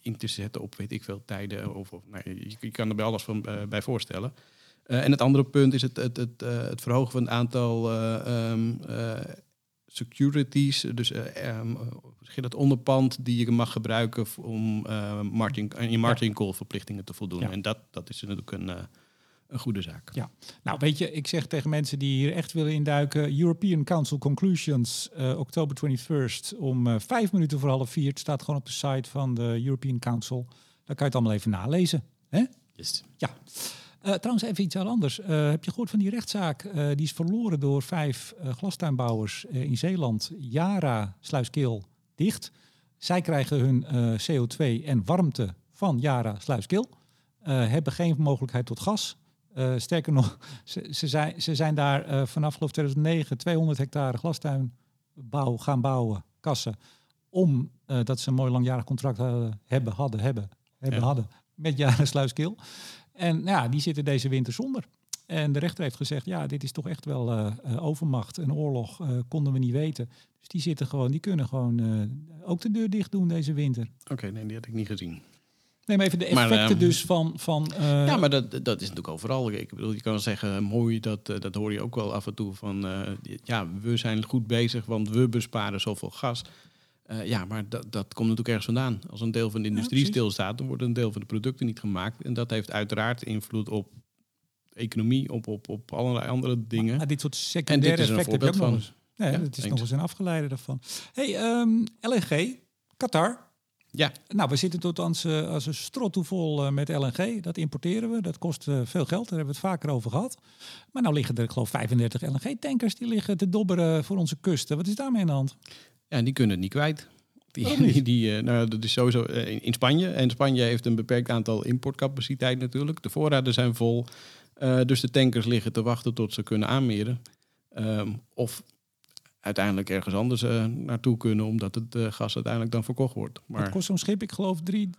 in te zetten op weet ik veel tijden. Of, of nou, je, je, kan er bij alles van bij voorstellen. en het andere punt is het, het, het, het verhogen van het aantal um, securities, dus uh, um, het onderpand die je mag gebruiken om uh, margin, je margin call verplichtingen te voldoen. Ja. En dat, dat is natuurlijk een, uh, een goede zaak. Ja, nou weet je, ik zeg tegen mensen die hier echt willen induiken, European Council Conclusions, uh, oktober 21st om uh, vijf minuten voor half vier. Het staat gewoon op de site van de European Council. Daar kan je het allemaal even nalezen. Hè? Yes. Ja. Uh, trouwens, even iets anders. heb je gehoord van die rechtszaak? die is verloren door vijf glastuinbouwers in Zeeland. Yara, Sluiskeel, dicht. Zij krijgen hun CO2 en warmte van Yara, Sluiskeel. hebben geen mogelijkheid tot gas. Sterker nog, ze, ze, zijn, ze zijn daar vanaf geloof 2009 200 hectare glastuinbouw gaan bouwen, kassen, om uh, dat ze een mooi langjarig contract hadden, hebben, hadden, hebben, hebben, ja. hadden met Jaren Sluiskil. En nou ja, die zitten deze winter zonder. En de rechter heeft gezegd, ja, dit is toch echt wel overmacht, een oorlog, konden we niet weten. Dus die zitten gewoon, die kunnen gewoon ook de deur dicht doen deze winter. Oké, okay, nee, die had ik niet gezien. Nee, maar even de effecten maar, uh, dus van... van. Ja, maar dat, dat is natuurlijk overal. Ik bedoel, je kan wel zeggen, mooi, dat, dat hoor je ook wel af en toe van... ja, we zijn goed bezig, want we besparen zoveel gas. Ja, maar dat, dat komt natuurlijk ergens vandaan. Als een deel van de industrie ja, stilstaat, dan wordt een deel van de producten niet gemaakt. En dat heeft uiteraard invloed op economie, op, op, op allerlei andere dingen. Maar, dit soort secundaire effecten heb je ook van. nog eens. Nee, ja, is nog eens een afgeleide daarvan. hey, um, LNG, Qatar... Ja. Nou, we zitten tot als, uh, als een strot vol uh, met LNG. Dat importeren we. Dat kost uh, veel geld. Daar hebben we het vaker over gehad. Maar nou liggen er, ik geloof, 35 LNG-tankers die liggen te dobberen voor onze kusten. Wat is daarmee aan de hand? Ja, die kunnen het niet kwijt. Die, die, die nou, dat is sowieso in, in, Spanje. En Spanje heeft een beperkt aantal importcapaciteit natuurlijk. De voorraden zijn vol. dus de tankers liggen te wachten tot ze kunnen aanmeren. Um, of uiteindelijk ergens anders uh, naartoe kunnen, omdat het uh, gas uiteindelijk dan verkocht wordt. Maar het kost zo'n schip, ik geloof, 3,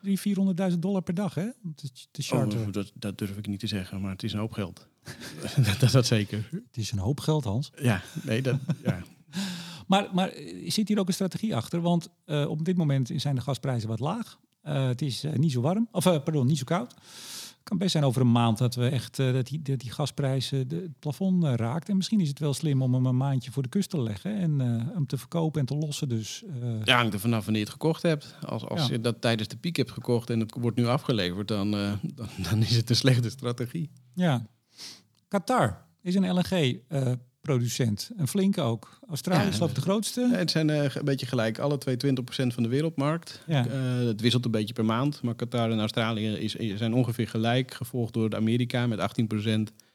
400.000 dollar per dag, hè? Om te, te charteren. Oh, dat, dat, durf ik niet te zeggen, maar het is een hoop geld. dat, dat, dat zeker. Het is een hoop geld, Hans. Ja, nee, dat. ja. maar, maar zit hier ook een strategie achter? Want uh, op dit moment zijn de gasprijzen wat laag. het is niet zo warm, of pardon, niet zo koud kan best zijn over een maand dat we echt dat, die, dat die gasprijs uh, het plafond raakt. En misschien is het wel slim om hem een maandje voor de kust te leggen en hem te verkopen en te lossen. Dus, ja, hangt er vanaf wanneer je het gekocht hebt. Als, als ja. je dat tijdens de piek hebt gekocht en het wordt nu afgeleverd, dan, dan, dan, is het een slechte strategie. Ja. Qatar is een LNG producent. Een flinke ook. Australië is ja, de grootste. Het zijn uh, een beetje gelijk. Alle twee 20% van de wereldmarkt. Ja. Uh, het wisselt een beetje per maand. Maar Qatar en Australië is, zijn ongeveer gelijk. Gevolgd door Amerika met 18%.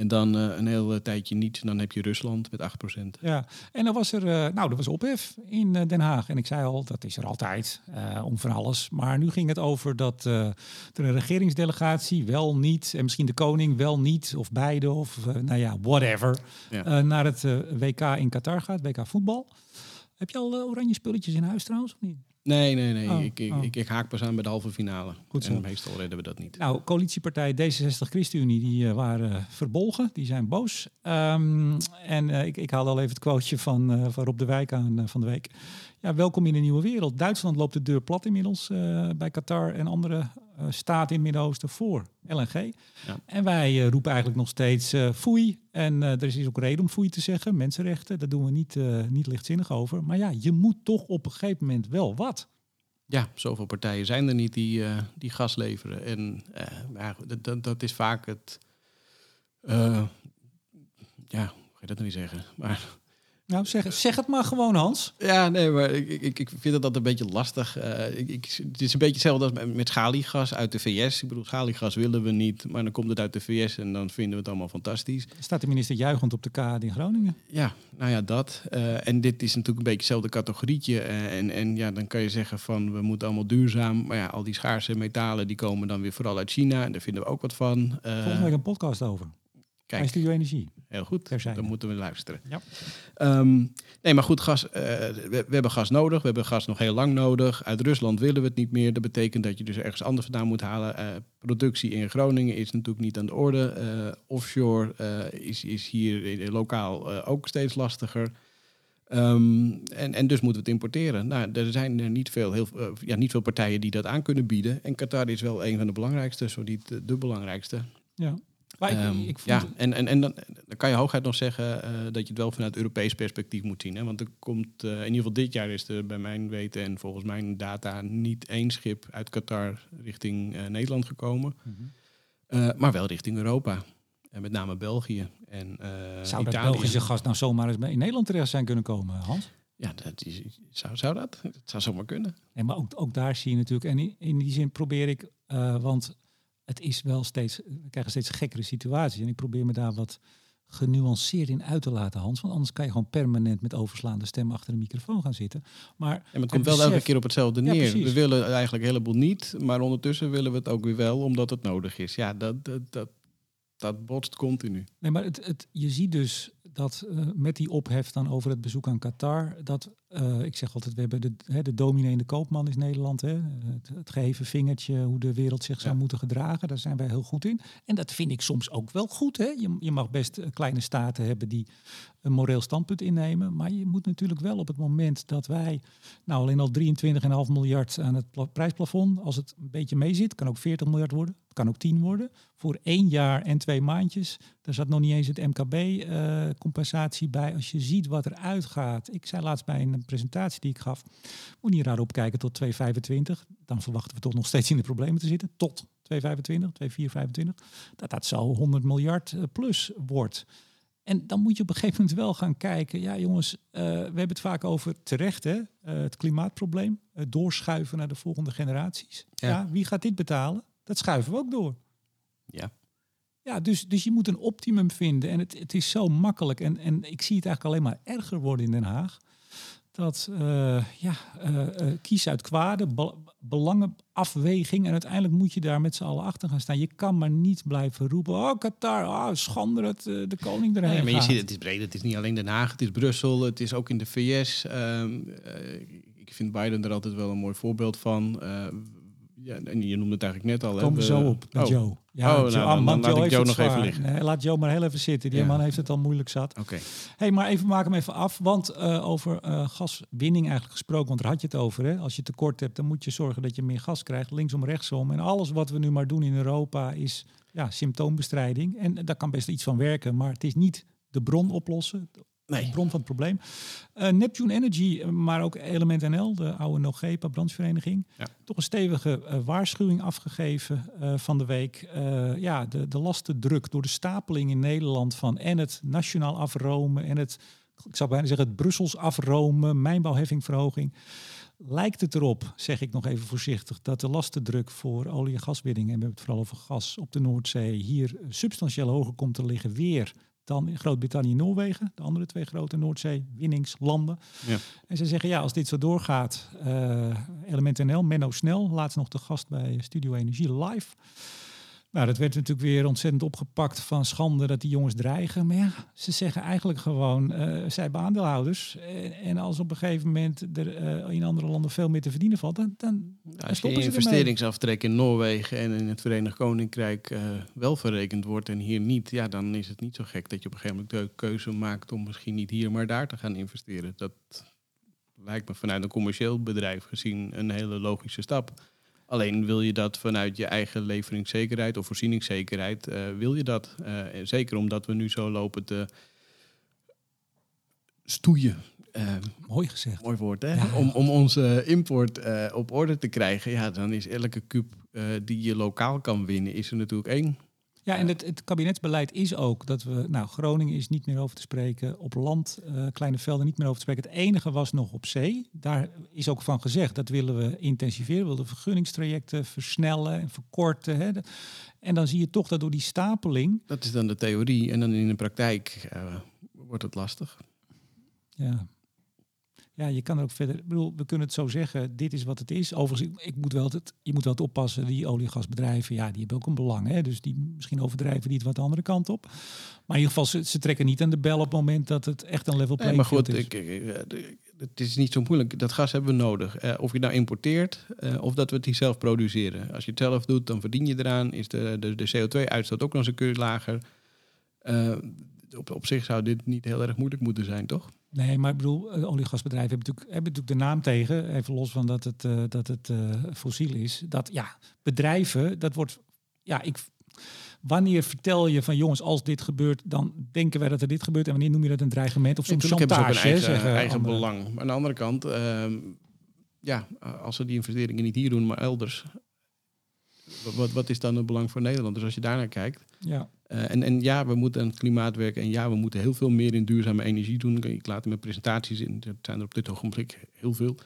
En dan uh, een heel uh, tijdje niet. Dan heb je Rusland met 8%. Ja, en dan was er, uh, nou, er was ophef in Den Haag. En ik zei al, dat is er altijd, om van alles. Maar nu ging het over dat er een regeringsdelegatie wel niet, en misschien de koning wel niet, of beide, of nou ja, whatever, ja. naar het WK in Qatar gaat, WK voetbal. Heb je al oranje spulletjes in huis trouwens, of niet? Nee, nee, nee. Oh, ik, ik, oh. ik, ik, haak pas aan bij de halve finale. Goed zo. En meestal redden we dat niet. Nou, coalitiepartij D66 ChristenUnie, die uh, waren verbolgen. Die zijn boos. Um, en uh, ik, ik haal al even het quoteje van, uh, van Rob de Wijk aan van de week. Ja, welkom in een nieuwe wereld. Duitsland loopt de deur plat inmiddels bij Qatar en andere staten in het Midden-Oosten voor LNG. Ja. En wij roepen eigenlijk nog steeds foei. En er is ook reden om foei te zeggen. Mensenrechten, daar doen we niet, niet lichtzinnig over. Maar ja, je moet toch op een gegeven moment wel wat. Ja, zoveel partijen zijn er niet die, uh, die gas leveren. En uh, ja, dat, dat is vaak het. Uh, ja, hoe ga je dat nou niet zeggen? Maar nou, zeg, zeg het maar gewoon, Hans. Ja, nee, maar ik, ik, ik vind dat een beetje lastig. Uh, ik, ik, het is een beetje hetzelfde als met, met schaliegas uit de VS. Ik bedoel, schaliegas willen we niet, maar dan komt het uit de VS en dan vinden we het allemaal fantastisch. Staat de minister juichend op de kaart in Groningen? Ja, nou ja, dat. Uh, en dit is natuurlijk een beetje hetzelfde categorietje. Uh, en, en ja, dan kan je zeggen van we moeten allemaal duurzaam. Maar ja, al die schaarse metalen die komen dan weer vooral uit China. En daar vinden we ook wat van. Volgens mij een podcast over. Kijk. Studio Energie. Heel goed, dan moeten we luisteren. Ja. Um, nee, maar goed, gas, uh, we, we, hebben gas nodig. We hebben gas nog heel lang nodig. Uit Rusland willen we het niet meer. Dat betekent dat je dus ergens anders vandaan moet halen. Uh, productie in Groningen is natuurlijk niet aan de orde. Uh, offshore is, is hier lokaal ook steeds lastiger. Um, en, en dus moeten we het importeren. Nou, er zijn er niet veel, heel, ja, niet veel partijen die dat aan kunnen bieden. En Qatar is wel een van de belangrijkste, zo niet de belangrijkste. Ja. Um, ik ja, en, en, en dan, dan, kan je hooguit nog zeggen uh, dat je het wel vanuit Europees perspectief moet zien. Hè? Want er komt, uh, in ieder geval dit jaar is er bij mijn weten en volgens mijn data niet één schip uit Qatar richting uh, Nederland gekomen. Mm -hmm. Eh, maar wel richting Europa. En met name België en eh Zou dat Italië. Belgische gas nou zomaar eens in Nederland terecht zijn kunnen komen, Hans? Ja, dat is, zou, zou dat? Dat zou zomaar kunnen. Nee, maar ook, ook daar zie je natuurlijk. En in, in die zin probeer ik, eh, want het is wel steeds, we krijgen steeds gekkere situaties. En ik probeer me daar wat genuanceerd in uit te laten, Hans. Want anders kan je gewoon permanent met overslaande stem achter de microfoon gaan zitten. Maar, Ja, maar het komt wel elke keer op hetzelfde neer. we willen eigenlijk een heleboel niet, maar ondertussen willen we het ook weer wel, omdat het nodig is. Ja, dat, dat, dat, dat botst continu. Nee, maar het, het, je ziet dus dat eh, met die ophef dan over het bezoek aan Qatar, dat eh, ik zeg altijd, we hebben de, hè, de dominee en de koopman is Nederland. Hè, het, het geheven vingertje, hoe de wereld zich zou Ja. moeten gedragen, daar zijn wij heel goed in. En dat vind ik soms ook wel goed. Hè. Je, je mag best eh, kleine staten hebben die een moreel standpunt innemen, maar je moet natuurlijk wel op het moment dat wij, nou alleen al 23,5 miljard aan het pla- prijsplafond, als het een beetje mee zit, kan ook 40 miljard worden, kan ook 10 worden, voor één jaar en twee maandjes. Daar zat nog niet eens het MKB-compensatie bij. Als je ziet wat er uitgaat. Ik zei laatst bij een presentatie die ik gaf. Moet niet raar opkijken tot 2,25. Dan verwachten we toch nog steeds in de problemen te zitten. Tot 2,25, 2,425. Dat dat zo 100 miljard eh, plus wordt. En dan moet je op een gegeven moment wel gaan kijken. Ja, jongens, eh, we hebben het vaak over terecht, hè? eh, het klimaatprobleem. Doorschuiven naar de volgende generaties. Ja. ja, wie gaat dit betalen? Dat schuiven we ook door. Ja. Ja, dus, dus je moet een optimum vinden. En het, het is zo makkelijk. En, en ik zie het eigenlijk alleen maar erger worden in Den Haag. Dat eh, ja, eh, eh, kies uit kwade, be- belangenafweging. En uiteindelijk moet je daar met z'n allen achter gaan staan. Je kan maar niet blijven roepen. Oh, Qatar, oh, schande dat de koning erheen Nee, maar je ziet, het is breed. Het is niet alleen Den Haag, het is Brussel, het is ook in de VS. Ehm, eh, ik vind Biden er altijd wel een mooi voorbeeld van. Eh, ja, en je noemde het eigenlijk net al. we we- zo op met oh, Joe. Ja, Oh, nou, Joe, dan- man, dan laat ik heeft Joe het nog even liggen. Nee, laat Joe maar heel even zitten. Die Ja. man heeft het al moeilijk zat. Oké. hey, maar even maak hem even af. Want eh, over eh, gaswinning eigenlijk gesproken, want daar had je het over. Hè? Als je tekort hebt, dan moet je zorgen dat je meer gas krijgt, linksom, rechtsom. En alles wat we nu maar doen in Europa is ja, symptoombestrijding. En daar kan best iets van werken, maar het is niet de bron oplossen. De Nee. bron van het probleem. Eh, Neptune Energy, eh, maar ook Element NL, de oude Nogepa branchevereniging. Ja. Toch een stevige eh, waarschuwing afgegeven van de week. Ja, de, de lastendruk door de stapeling in Nederland van en het nationaal afromen en het, ik zou bijna zeggen, het Brussels afromen, mijnbouwheffingverhoging. Lijkt het erop, zeg ik nog even voorzichtig, dat de lastendruk voor olie- en gaswinning, en we hebben het vooral over gas op de Noordzee, hier substantieel hoger komt te liggen weer dan in Groot-Brittannië en Noorwegen, de andere twee grote Noordzee-winningslanden. Ja. En ze zeggen, ja, als dit zo doorgaat, eh Element NL, Menno Snel, laatst nog de gast bij Studio Energie live. Nou, dat werd natuurlijk weer ontzettend opgepakt van schande dat die jongens dreigen. Maar ja, ze zeggen eigenlijk gewoon, eh zij aandeelhouders. En, en als op een gegeven moment er eh, in andere landen veel meer te verdienen valt, dan, dan Als je stoppen ze ermee. investeringsaftrek in Noorwegen en in het Verenigd Koninkrijk eh, wel verrekend wordt en hier niet, ja, dan is het niet zo gek dat je op een gegeven moment de keuze maakt om misschien niet hier, maar daar te gaan investeren. Dat lijkt me vanuit een commercieel bedrijf gezien een hele logische stap. Alleen wil je dat vanuit je eigen leveringszekerheid of voorzieningszekerheid, eh, wil je dat. Eh, zeker omdat we nu zo lopen te stoeien. Eh, mooi gezegd. Mooi woord, hè? Ja. Om, om onze import op orde te krijgen, ja, dan is elke kuub die je lokaal kan winnen, is er natuurlijk één. Ja, en het, het kabinetsbeleid is ook dat we, nou, Groningen is niet meer over te spreken, op land, eh, kleine velden niet meer over te spreken. Het enige was nog op zee. Daar is ook van gezegd, dat willen we intensiveren, we willen vergunningstrajecten versnellen en verkorten. Hè. En dan zie je toch dat door die stapeling, Dat is dan de theorie. En dan in de praktijk eh, wordt het lastig. ja, ja, je kan er ook verder. Ik bedoel, we kunnen het zo zeggen. Dit is wat het is. Overigens, ik, ik moet wel het, je moet wel het oppassen. Die olie- en gasbedrijven, ja, die hebben ook een belang. Hè? Dus die misschien overdrijven die het wat de andere kant op. Maar in ieder geval, ze, ze trekken niet aan de bel op het moment dat het echt een level Nee, playing maar goed, field is. ik, het is niet zo moeilijk. Dat gas hebben we nodig. Eh, of je nou importeert eh, of dat we het hier zelf produceren. Als je het zelf doet, dan verdien je eraan. Is de, de, de CO2-uitstoot ook nog eens een keer lager. Eh, op, op zich zou dit niet heel erg moeilijk moeten zijn, toch? Nee, maar ik bedoel, eh, olie- en gasbedrijven hebben natuurlijk, hebben natuurlijk de naam tegen. Even los van dat het, eh, dat het eh, fossiel is. Dat ja, bedrijven, dat wordt. Ja, ik. Wanneer vertel je van jongens, als dit gebeurt, dan denken wij dat er dit gebeurt. En wanneer noem je dat een dreigement of soms Natuurlijk chantage? ze eigen, zeggen eigen anderen. belang. Maar aan de andere kant, ehm, ja, als ze die investeringen niet hier doen, maar elders, wat, wat is dan het belang voor Nederland? Dus als je daarnaar kijkt. Ja. Uh, en, en ja, we moeten aan het klimaat werken. En ja, we moeten heel veel meer in duurzame energie doen. Ik laat in mijn presentaties in. Er zijn er op dit ogenblik heel veel.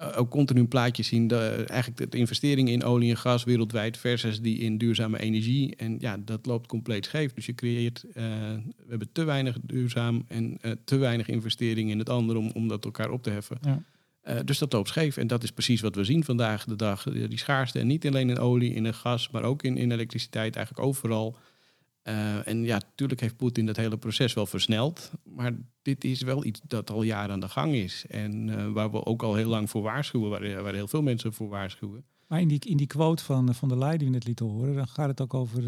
Uh, ook continu een plaatje zien. De, eigenlijk de investeringen in olie en gas wereldwijd versus die in duurzame energie. En ja, dat loopt compleet scheef. Dus je creëert, uh, we hebben te weinig duurzaam en te weinig investeringen in het andere om, om dat elkaar op te heffen. Ja. Uh, dus dat loopt scheef. En dat is precies wat we zien vandaag de dag. Die schaarste. En niet alleen in olie, in gas, maar ook in, in elektriciteit, eigenlijk overal. Uh, en ja, natuurlijk heeft Poetin dat hele proces wel versneld. Maar dit is wel iets dat al jaren aan de gang is. En waar we ook al heel lang voor waarschuwen, waar, heel veel mensen voor waarschuwen. Maar in die, in die quote van, van de Leyen die we net lieten horen, dan gaat het ook over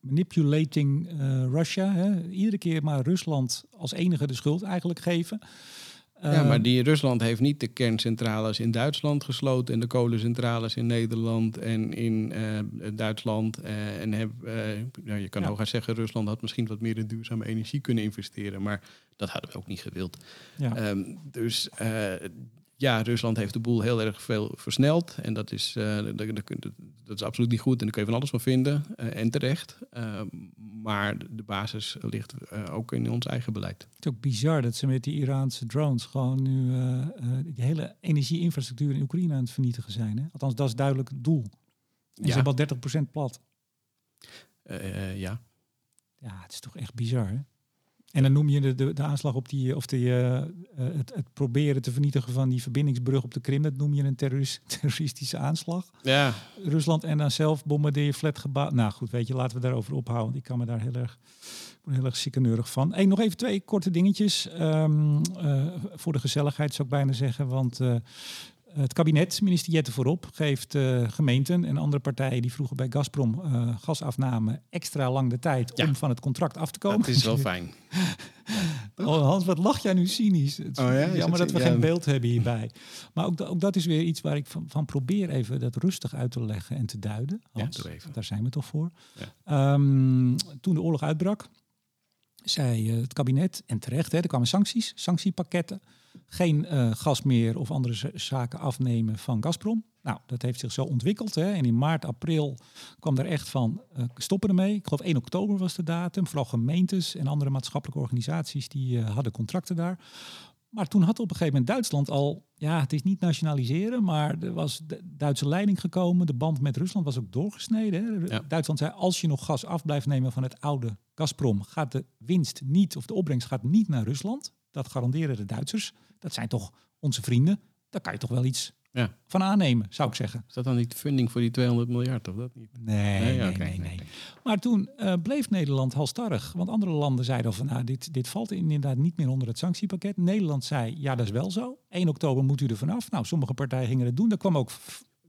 manipulating Russia. Hè? Iedere keer maar Rusland als enige de schuld eigenlijk geven. Ja, maar die Rusland heeft niet de kerncentrales in Duitsland gesloten en de kolencentrales in Nederland en in uh, Duitsland. Uh, en heb, uh, nou, je kan ja. hooguit zeggen, Rusland had misschien wat meer in duurzame energie kunnen investeren, maar dat hadden we ook niet gewild. Ja. Um, dus ja, Rusland heeft de boel heel erg veel versneld. En dat is, uh, dat, dat, dat, is absoluut niet goed. En daar kun je van alles van vinden. Uh, en terecht. Uh, maar de basis ligt ook in ons eigen beleid. Het is ook bizar dat ze met die Iraanse drones gewoon nu die hele energieinfrastructuur in Oekraïne aan het vernietigen zijn. Hè? Althans, dat is duidelijk het doel. En ja. ze hebben al 30% plat. ja. Ja, het is toch echt bizar, hè? En dan noem je de, de, de aanslag op die, of de, uh, het, het, proberen te vernietigen van die verbindingsbrug op de Krim, dat noem je een terrorist, terroristische aanslag. Ja. Rusland en dan zelf bombardeer je flatgebouw. Nou goed, weet je, laten we daarover ophouden. Want ik kan me daar heel erg, heel erg sikkeneurig van. Hey, nog even twee korte dingetjes. Um, uh, voor de gezelligheid zou ik bijna zeggen. Want uh, het kabinet, minister Jette voorop, geeft uh, gemeenten en andere partijen die vroeger bij Gazprom uh, gas afnamen extra lang de tijd ja. om van het contract af te komen. Dat is wel fijn. oh, Hans, wat lach jij nu cynisch? Het is oh, ja? jammer dat we ja. geen beeld hebben hierbij. Maar ook, ook, dat is weer iets waar ik van, van, probeer even dat rustig uit te leggen en te duiden. Hans, daar zijn we toch voor. Um, toen de oorlog uitbrak, zei uh, het kabinet, en terecht, hè, er kwamen sancties, sanctiepakketten geen uh, gas meer of andere zaken afnemen van Gazprom. Nou, dat heeft zich zo ontwikkeld. Hè. En in maart, april kwam er echt van uh, stoppen ermee. Ik geloof 1 oktober was de datum. Vooral gemeentes en andere maatschappelijke organisaties die uh, hadden contracten daar. Maar toen had op een gegeven moment Duitsland al, ja, het is niet nationaliseren, maar er was de Duitse leiding gekomen. De band met Rusland was ook doorgesneden. Hè. Ja. Duitsland zei, als je nog gas af blijft nemen van het oude Gazprom, gaat de winst niet, of de opbrengst gaat niet naar Rusland. Dat garanderen de Duitsers. Dat zijn toch onze vrienden. Daar kan je toch wel iets ja. van aannemen, zou ik zeggen. Is dat dan niet funding voor die 200 miljard of dat niet? Nee, nee, nee, nee, nee. Maar toen uh, bleef Nederland halstarrig. Want andere landen zeiden van, nou, dit, dit valt inderdaad niet meer onder het sanctiepakket. Nederland zei, ja, dat is wel zo. 1 oktober moet u er vanaf. Nou, sommige partijen gingen het doen. Daar kwam ook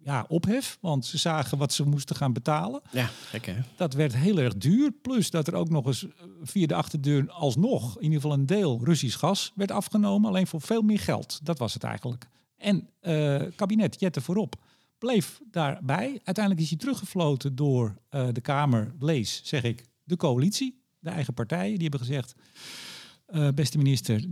ja, ophef, want ze zagen wat ze moesten gaan betalen. Ja, gek hè? Dat werd heel erg duur. Plus dat er ook nog eens eh, via de achterdeur alsnog, in ieder geval een deel Russisch gas werd afgenomen. Alleen voor veel meer geld. Dat was het eigenlijk. En uh, kabinet Jette voorop bleef daarbij. Uiteindelijk is hij teruggefloten door uh, de Kamer, lees, zeg ik, de coalitie. De eigen partijen. Die hebben gezegd, uh, beste minister,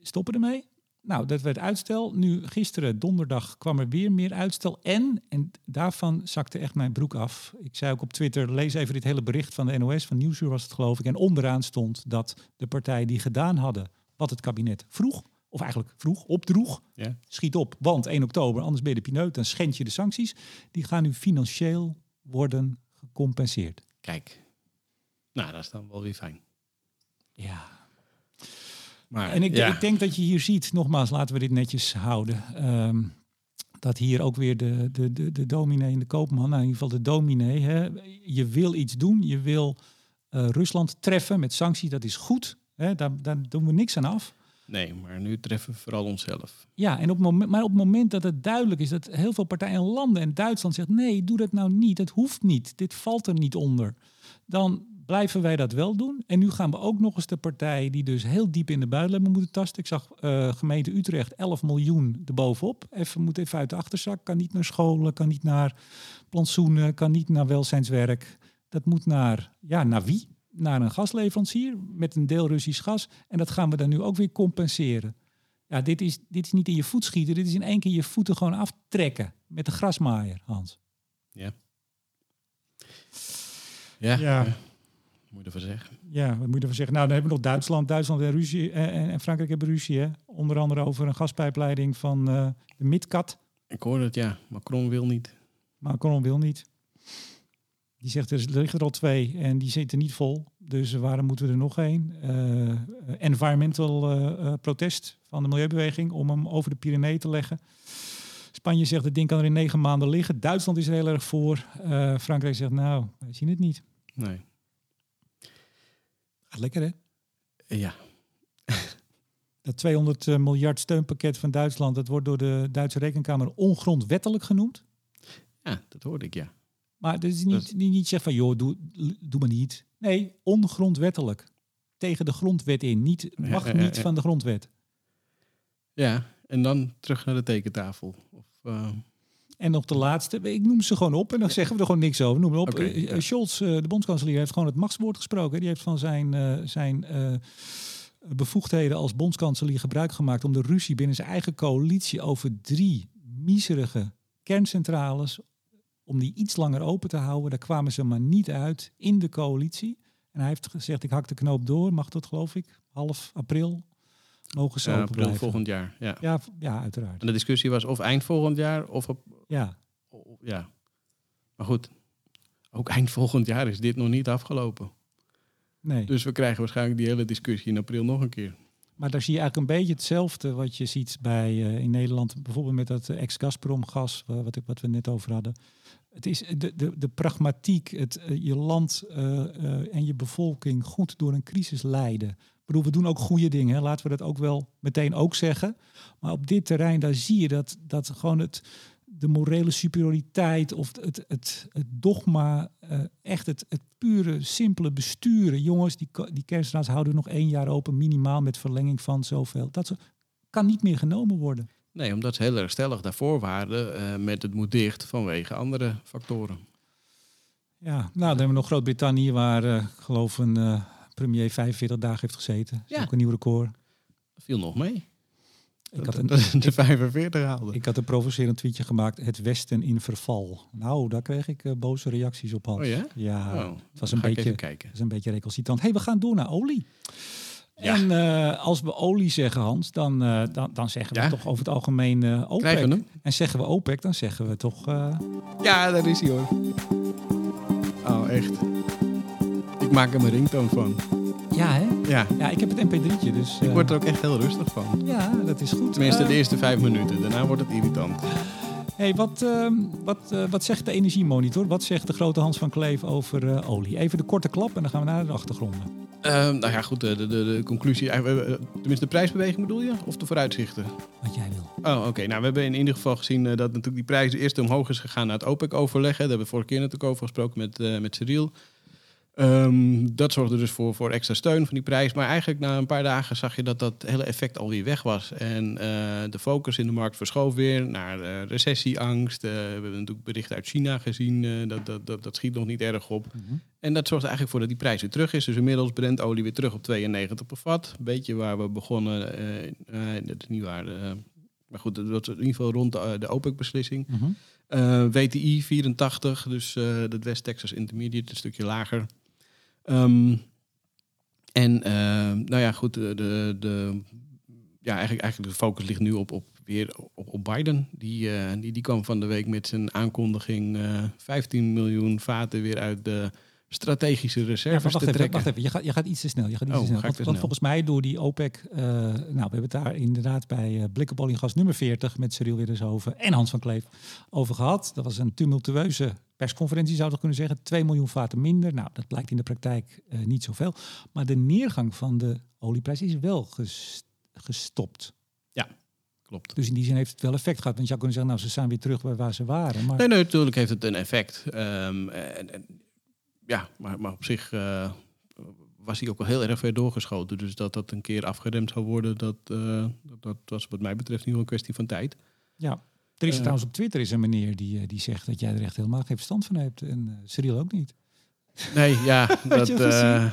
stoppen ermee. Nou, dat werd uitstel. Nu, gisteren, donderdag, kwam er weer meer uitstel. En, en daarvan zakte echt mijn broek af. Ik zei ook op Twitter, lees even dit hele bericht van de NOS, van Nieuwsuur was het geloof ik. En onderaan stond dat de partijen die gedaan hadden wat het kabinet vroeg, of eigenlijk vroeg, opdroeg, ja. schiet op. Want 1 oktober, anders ben je de pineut, dan schend je de sancties. Die gaan nu financieel worden gecompenseerd. Kijk, nou, dat is dan wel weer fijn. Ja, maar, en ik, ik, denk dat je hier ziet, nogmaals, laten we dit netjes houden. Um, dat hier ook weer de, de, de, de dominee en de koopman, nou in ieder geval de dominee, hè, je wil iets doen, je wil uh, Rusland treffen met sancties, dat is goed. Hè, daar, daar doen we niks aan af. Nee, maar nu treffen we vooral onszelf. Ja, en op moment, maar op het moment dat het duidelijk is dat heel veel partijen en landen en Duitsland zegt nee, doe dat nou niet, het hoeft niet, dit valt er niet onder, dan blijven wij dat wel doen. En nu gaan we ook nog eens de partij die dus heel diep in de buidel hebben moeten tasten. Ik zag uh, gemeente Utrecht 11 miljoen erbovenop. Even, moet even uit de achterzak. Kan niet naar scholen, kan niet naar plantsoenen, kan niet naar welzijnswerk. Dat moet naar, ja, naar wie? Naar een gasleverancier met een deel Russisch gas. En dat gaan we dan nu ook weer compenseren. Ja, dit is, dit is niet in je voet schieten. Dit is in één keer je voeten gewoon aftrekken met de grasmaaier, Hans. Ja. Ja, Ja. moet je ervan zeggen. Ja, wat moet je ervan zeggen? Nou, dan hebben we nog Duitsland. Duitsland en, ruzie, en, en Frankrijk hebben ruzie. Hè? Onder andere over een gaspijpleiding van eh, de Midcat. Ik hoor het, ja. Macron wil niet. Macron wil niet. Die zegt, er liggen er al twee en die zitten niet vol. Dus waarom moeten we er nog één? Eh, environmental eh, eh, protest van de milieubeweging om hem over de Pyreneeën te leggen. Spanje zegt, het ding kan er in negen maanden liggen. Duitsland is er heel erg voor. Frankrijk zegt, nou, wij zien het niet. Nee. Gaat lekker, hè? Ja, Dat 200 miljard steunpakket van Duitsland, dat wordt door de Duitse Rekenkamer ongrondwettelijk genoemd. ja, dat hoorde ik, ja. Maar is niet, Dat- niet, niet zeggen van, joh, doe, doe maar niet. Nee, ongrondwettelijk. Tegen de grondwet in. Niet, mag ja, ja, niet van de grondwet. Ja, en dan terug naar de tekentafel. Of, eh, En nog de laatste, ik noem ze gewoon op en dan zeggen we er gewoon niks over. Noem op. Eh, ja. Scholz, eh, de bondskanselier, heeft gewoon het machtswoord gesproken. Die heeft van zijn, zijn bevoegdheden als bondskanselier gebruik gemaakt om de ruzie binnen zijn eigen coalitie over drie miserige kerncentrales, om die iets langer open te houden. Daar kwamen ze maar niet uit in de coalitie. En hij heeft gezegd, ik hak de knoop door, mag dat geloof ik, half april mogen ze ja, open april blijven. volgend jaar. Ja. Ja, uiteraard. En de discussie was of eind volgend jaar of op... Ja, Ja. Maar goed, ook eind volgend jaar is dit nog niet afgelopen. nee. Dus we krijgen waarschijnlijk die hele discussie in april nog een keer. Maar daar zie je eigenlijk een beetje hetzelfde wat je ziet bij eh, in Nederland, bijvoorbeeld met dat eh, ex-Gazprom-gas, wa- wat, ik- wat we net over hadden. Het is de, de, de pragmatiek, het, eh, je land en je bevolking goed door een crisis leiden. Ik bedoel, we doen ook goede dingen, hè. laten we dat ook wel meteen ook zeggen. Maar op dit terrein, daar zie je dat, dat gewoon het, de morele superioriteit of het, het, het dogma, eh, echt het, het pure, simpele besturen. Jongens, die, die kerncentrales houden nog één jaar open, minimaal met verlenging van zoveel. Dat zo- kan niet meer genomen worden. Nee, omdat ze heel erg stellig daarvoor waren eh, met het moet dicht vanwege andere factoren. Ja, nou, dan hebben we nog Groot-Brittannië, waar ik geloof een premier 45 dagen heeft gezeten. Dat is Ja. ook een nieuw record. Dat viel nog mee. Ik Dat- had een, dat de 45 haalde. ik had een provocerend tweetje gemaakt, het Westen in verval. Nou, daar kreeg ik eh, boze reacties op, Hans. Oh ja? Ja, Oh, het was een beetje, kijken. dat is een beetje recalcitrant. hey, we gaan door naar olie. Ja. En eh, als we olie zeggen, Hans, dan, eh, dan, dan zeggen we Ja. toch over het algemeen eh OPEC. Krijgen we hem? En zeggen we OPEC, dan zeggen we toch... Ja, daar is hij hoor. Oh, echt. Ik maak er mijn ringtoon van. Ja, hè? Ja, Ja, ik heb het mp3'tje, dus... ik eh, word er ook echt heel rustig van. Ja, dat is goed. Tenminste, Eh, de eerste vijf minuten. Daarna wordt het irritant. Hey, wat, ehm, wat, eh, wat zegt de energiemonitor? Wat zegt de grote Hans van Kleef over olie? Even de korte klap en dan gaan we naar de achtergronden. Ehm, nou ja, goed. De, de, de, conclusie. Tenminste, de prijsbeweging bedoel je? Of de vooruitzichten? Wat jij wil. Oh, oké. Nou, we hebben in ieder geval gezien dat natuurlijk die prijs eerst omhoog is gegaan naar het OPEC-overleg. Daar hebben we vorige keer natuurlijk over gesproken met, met Cyril. Ehm, dat zorgde dus voor, voor extra steun van die prijs. Maar eigenlijk na een paar dagen zag je dat dat hele effect alweer weg was. En eh, de focus in de markt verschoof weer naar eh, recessieangst. Eh, we hebben natuurlijk berichten uit China gezien. dat, dat, dat, dat schiet nog niet erg op. En dat zorgt eigenlijk voor dat die prijs weer terug is. Dus inmiddels Brent olie weer terug op 92 per vat. Een beetje waar we begonnen. dat is niet waar. maar goed, dat was in ieder geval rond de, de OPEC-beslissing. Mhm. WTI 84, dus dat West Texas Intermediate, een stukje lager. Ehm, en eh, nou ja, goed, de, de, ja, eigenlijk, eigenlijk de focus ligt nu op, op weer op, op Biden. Die, eh, die, die kwam van de week met zijn aankondiging eh 15 miljoen vaten weer uit de strategische Ja, reserves wacht te even, trekken. wacht even. Je gaat, je gaat iets te snel. Je gaat iets Oh, te snel. ga Want, volgens mij door die OPEC... eh, nou, we hebben het daar inderdaad bij eh en gas nummer 40... met Cyril over en Hans van Kleef over gehad. Dat was een tumultueuze persconferentie, zou je kunnen zeggen. 2 miljoen vaten minder. Nou, dat blijkt in de praktijk eh, niet zoveel. Maar de neergang van de olieprijs is wel ges- gestopt. Klopt. Dus in die zin heeft het wel effect gehad. Want je zou kunnen zeggen, nou, ze zijn weer terug bij waar ze waren. Maar Nee, nee, natuurlijk heeft het een effect. Ehm, en, en- ja, maar, maar op zich eh, was hij ook wel heel erg ver doorgeschoten. Dus dat dat een keer afgeremd zou worden, dat, eh, dat, dat was wat mij betreft wel een kwestie van tijd. ja, er is Eh. trouwens op Twitter is een meneer die, eh, die zegt dat jij er echt helemaal geen verstand van hebt. En eh, Cyril ook niet. Nee, ja, dat,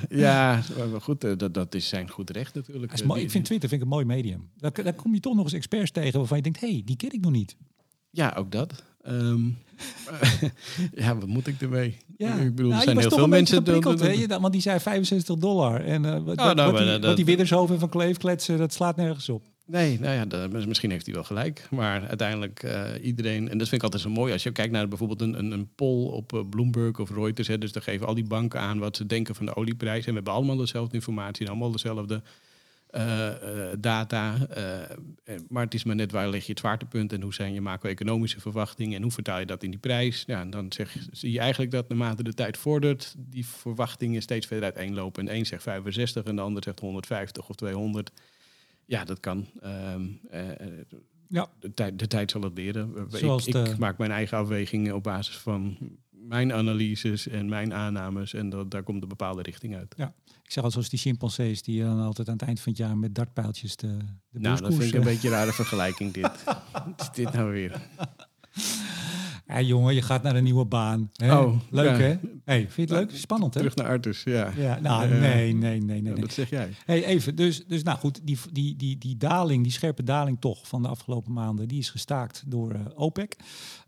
ja maar goed, dat, dat is zijn goed recht natuurlijk. Is mooi. Ik vind Twitter vind ik een mooi medium. Daar, daar kom je toch nog eens experts tegen waarvan je denkt, hé, hey, die ken ik nog niet. Ja, ook dat. Ehm, ja, wat moet ik ermee? Ja. Ik bedoel, Nou, er je zijn heel veel mensen... Want die zei 65 dollar. En wat, wat, nou, wat die, dat- wat die Widdershoven en Van Kleef kletsen, dat slaat nergens op. Nee, nou ja, misschien heeft hij wel gelijk. Maar uiteindelijk eh, iedereen... En dat vind ik altijd zo mooi. Als je kijkt naar bijvoorbeeld een, een, een poll op eh, Bloomberg of Reuters. Hè, dus dan geven al die banken aan wat ze denken van de olieprijs. En we hebben allemaal dezelfde informatie en allemaal dezelfde eh, data. maar het is maar net waar leg je het zwaartepunt en hoe zijn je macro-economische verwachtingen en hoe vertaal je dat in die prijs. Ja, dan zeg, zie je eigenlijk dat naarmate de tijd vordert, die verwachtingen steeds verder uiteenlopen. En een zegt 65 en de ander zegt 150 of 200. Ja, dat kan. Ehm, eh, eh, Ja. de, tijd, de tijd zal het leren. Zoals ik, de- ik maak mijn eigen afwegingen op basis van mijn analyses en mijn aannames. En dat, daar komt een bepaalde richting uit. Ik zeg al zoals die chimpansees die dan altijd aan het eind van het jaar met dartpijltjes de, de Nou, dat vind ik een beetje een rare vergelijking dit. Wat is dit nou weer? Ja, jongen, je gaat naar een nieuwe baan. Hè? Oh, leuk ja. hè? Hey, vind je het leuk? Spannend hè? Terug naar Artus, ja. Ja, nou, nee, nee, nee, nee. Ja, nee. dat zeg jij. Hey, even, dus, dus nou goed, die, die, die, die daling, die scherpe daling toch van de afgelopen maanden, die is gestaakt door eh, OPEC.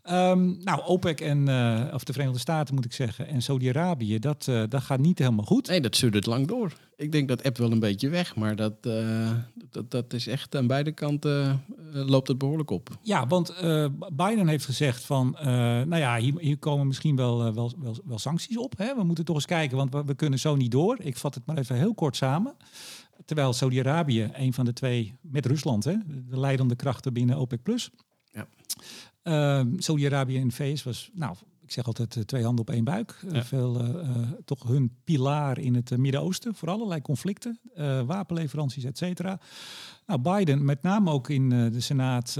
Ehm, nou, OPEC en, eh, of de Verenigde Staten moet ik zeggen, en Saudi-Arabië, dat, eh, dat gaat niet helemaal goed. Nee, dat suddert lang door. Ik denk dat app wel een beetje weg, maar dat, eh, dat, dat is echt aan beide kanten loopt het behoorlijk op. Ja, want Biden heeft gezegd van, nou ja, hier, hier komen misschien wel, wel, wel, wel sancties op. Hè? We moeten toch eens kijken, want we, we kunnen zo niet door. Ik vat het maar even heel kort samen. Terwijl Saudi-Arabië, een van de twee, met Rusland, hè, de leidende krachten binnen OPEC+. Plus. Ja. Ehm, Saudi-Arabië en VS was, nou, ik zeg altijd eh, twee handen op één buik. Eh, Ja. veel, eh, toch hun pilaar in het Midden-Oosten voor allerlei conflicten, wapenleveranties, et cetera. Nou, Biden, met name ook in de Senaat,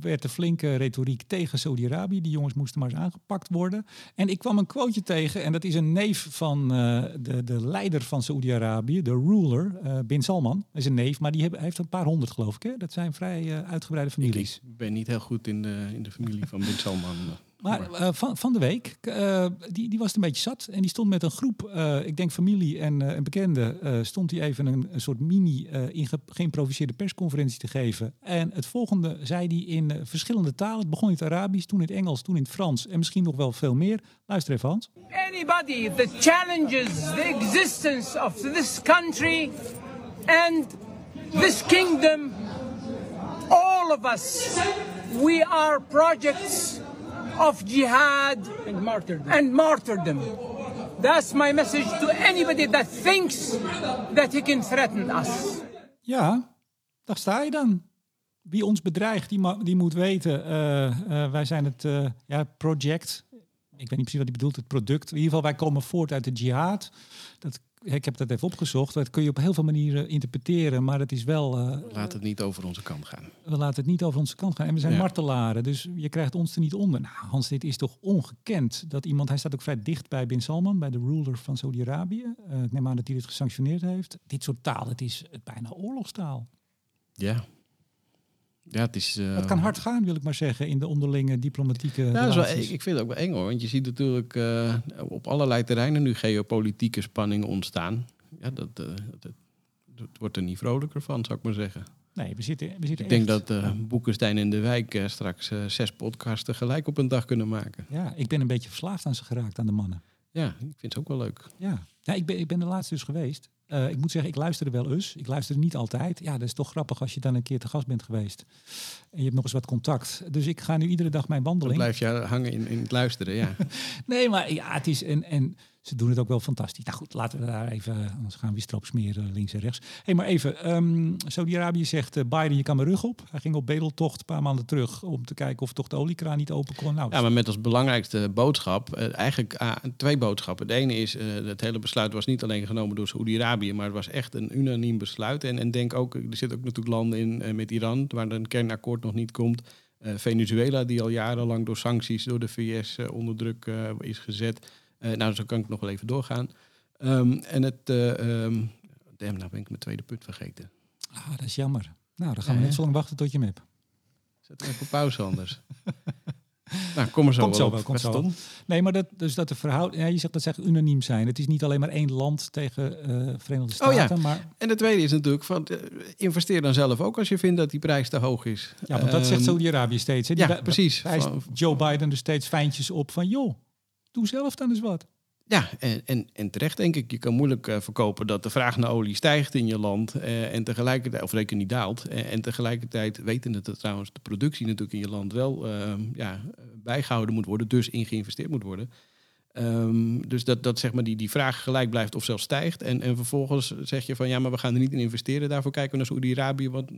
werd de flinke retoriek tegen Saudi-Arabië. Die jongens moesten maar eens aangepakt worden. En ik kwam een quoteje tegen, en dat is een neef van de, de leider van Saudi-Arabië, de ruler, Bin Salman. Dat is een neef, maar die heeft een paar honderd, geloof ik. Hè? Dat zijn vrij uitgebreide families. Ik ben niet heel goed in de, in de familie van Bin Salman. Maar eh, van, van de week, eh, die, die was het een beetje zat. En die stond met een groep, eh, ik denk familie en, eh, en bekenden, eh, stond hij even een, een soort mini eh, geïmproviseerde persconferentie te geven. En het volgende zei hij in verschillende talen. Het begon in het Arabisch, toen in het Engels, toen in het Frans en misschien nog wel veel meer. Luister even Hans. anybody that challenges the existence of this country and this kingdom, all of us, we are projects of jihad and martyrdom. And martyrdom. That's my message to anybody that thinks that he can threaten us. Ja, daar sta je dan. Wie ons bedreigt, die, die moet weten, eh, eh, wij zijn het eh, ja, project. Ik weet niet precies wat hij bedoelt, het product. In ieder geval, wij komen voort uit de jihad. Dat, ik heb dat even opgezocht. Dat kun je op heel veel manieren interpreteren, maar het is wel... eh, Laat het niet over onze kant gaan. we laten het niet over onze kant gaan. En we zijn Ja. martelaren, dus je krijgt ons er niet onder. Nou, Hans, dit is toch ongekend dat iemand... Hij staat ook vrij dicht bij Bin Salman, bij de ruler van Saudi-Arabië. Eh, ik neem aan dat hij dit gesanctioneerd heeft. Dit soort taal, het is bijna oorlogstaal. Ja. Ja, het is... eh, Het kan hard gaan, wil ik maar zeggen, in de onderlinge diplomatieke Ja, dat is wel, ik ik vind het ook wel eng hoor. Want je ziet natuurlijk eh, op allerlei terreinen nu geopolitieke spanningen ontstaan. Ja, dat, eh, dat, dat wordt er niet vrolijker van, zou ik maar zeggen. Nee, we zitten, we zitten Ik denk echt- dat eh Boekenstein en de Wijk straks eh, zes podcasts tegelijk op een dag kunnen maken. Ja, ik ben een beetje verslaafd aan ze geraakt, aan de mannen. Ja, ik vind het ook wel leuk. Ja, ja ik, ben, ik ben de laatste dus geweest. Eh, ik moet zeggen, ik luisterde wel eens. Ik luisterde niet altijd. Ja, dat is toch grappig als je dan een keer te gast bent geweest. En je hebt nog eens wat contact. Dus ik ga nu iedere dag mijn Dan wandeling. blijf je hangen in, in het luisteren, ja. Nee, maar ja, het is... En, en ze doen het ook wel fantastisch. Nou goed, laten we daar even... Anders gaan we stroop smeren links en rechts. hey, maar even. ehm Saudi-Arabië zegt... eh, Biden, je kan mijn rug op. Hij ging op bedeltocht een paar maanden terug... om te kijken of toch de oliekraan niet open kon. Nou, Ja, maar met als belangrijkste boodschap, eh, eigenlijk ah, twee boodschappen. De ene is, eh, het hele besluit was niet alleen genomen door Saoedi-Arabië, maar het was echt een unaniem besluit. En, en denk ook, er zitten ook natuurlijk landen in met Iran, waar een kernakkoord nog niet komt. Venezuela, die al jarenlang door sancties door de VS onder druk is gezet. Eh, nou, zo kan ik nog wel even doorgaan. Ehm, en het, eh damn, nou ben ik mijn tweede punt vergeten. ah, dat is jammer. Nou, dan gaan we Ja, net zo lang wachten tot je hem hebt. Zet even op pauze anders. Nou, kom er zo Komt wel zo op. wel, komt zo. Nee, maar dat, dus dat de verhouding... Ja, je zegt dat ze echt unaniem zijn. Het is niet alleen maar één land tegen eh Verenigde Oh ja. Staten. Maar, En de tweede is natuurlijk van eh, investeer dan zelf ook als je vindt dat die prijs te hoog is. ja, want dat zegt Ehm, Saudi-Arabië steeds. Hè? Die ja, precies. Van- Joe Biden er steeds fijntjes op van... joh, doe zelf dan eens wat. Ja, en, en, en terecht denk ik. Je kan moeilijk eh, verkopen dat de vraag naar olie stijgt in je land eh, en tegelijkertijd, of reken niet daalt. eh, en tegelijkertijd weten dat trouwens de productie natuurlijk in je land wel eh, ja, bijgehouden moet worden, dus in geïnvesteerd moet worden. Ehm, dus dat, dat zeg maar die, die vraag gelijk blijft of zelfs stijgt. En, en vervolgens zeg je van ja, maar we gaan er niet in investeren. Daarvoor kijken we naar Saoedi-Arabië. want-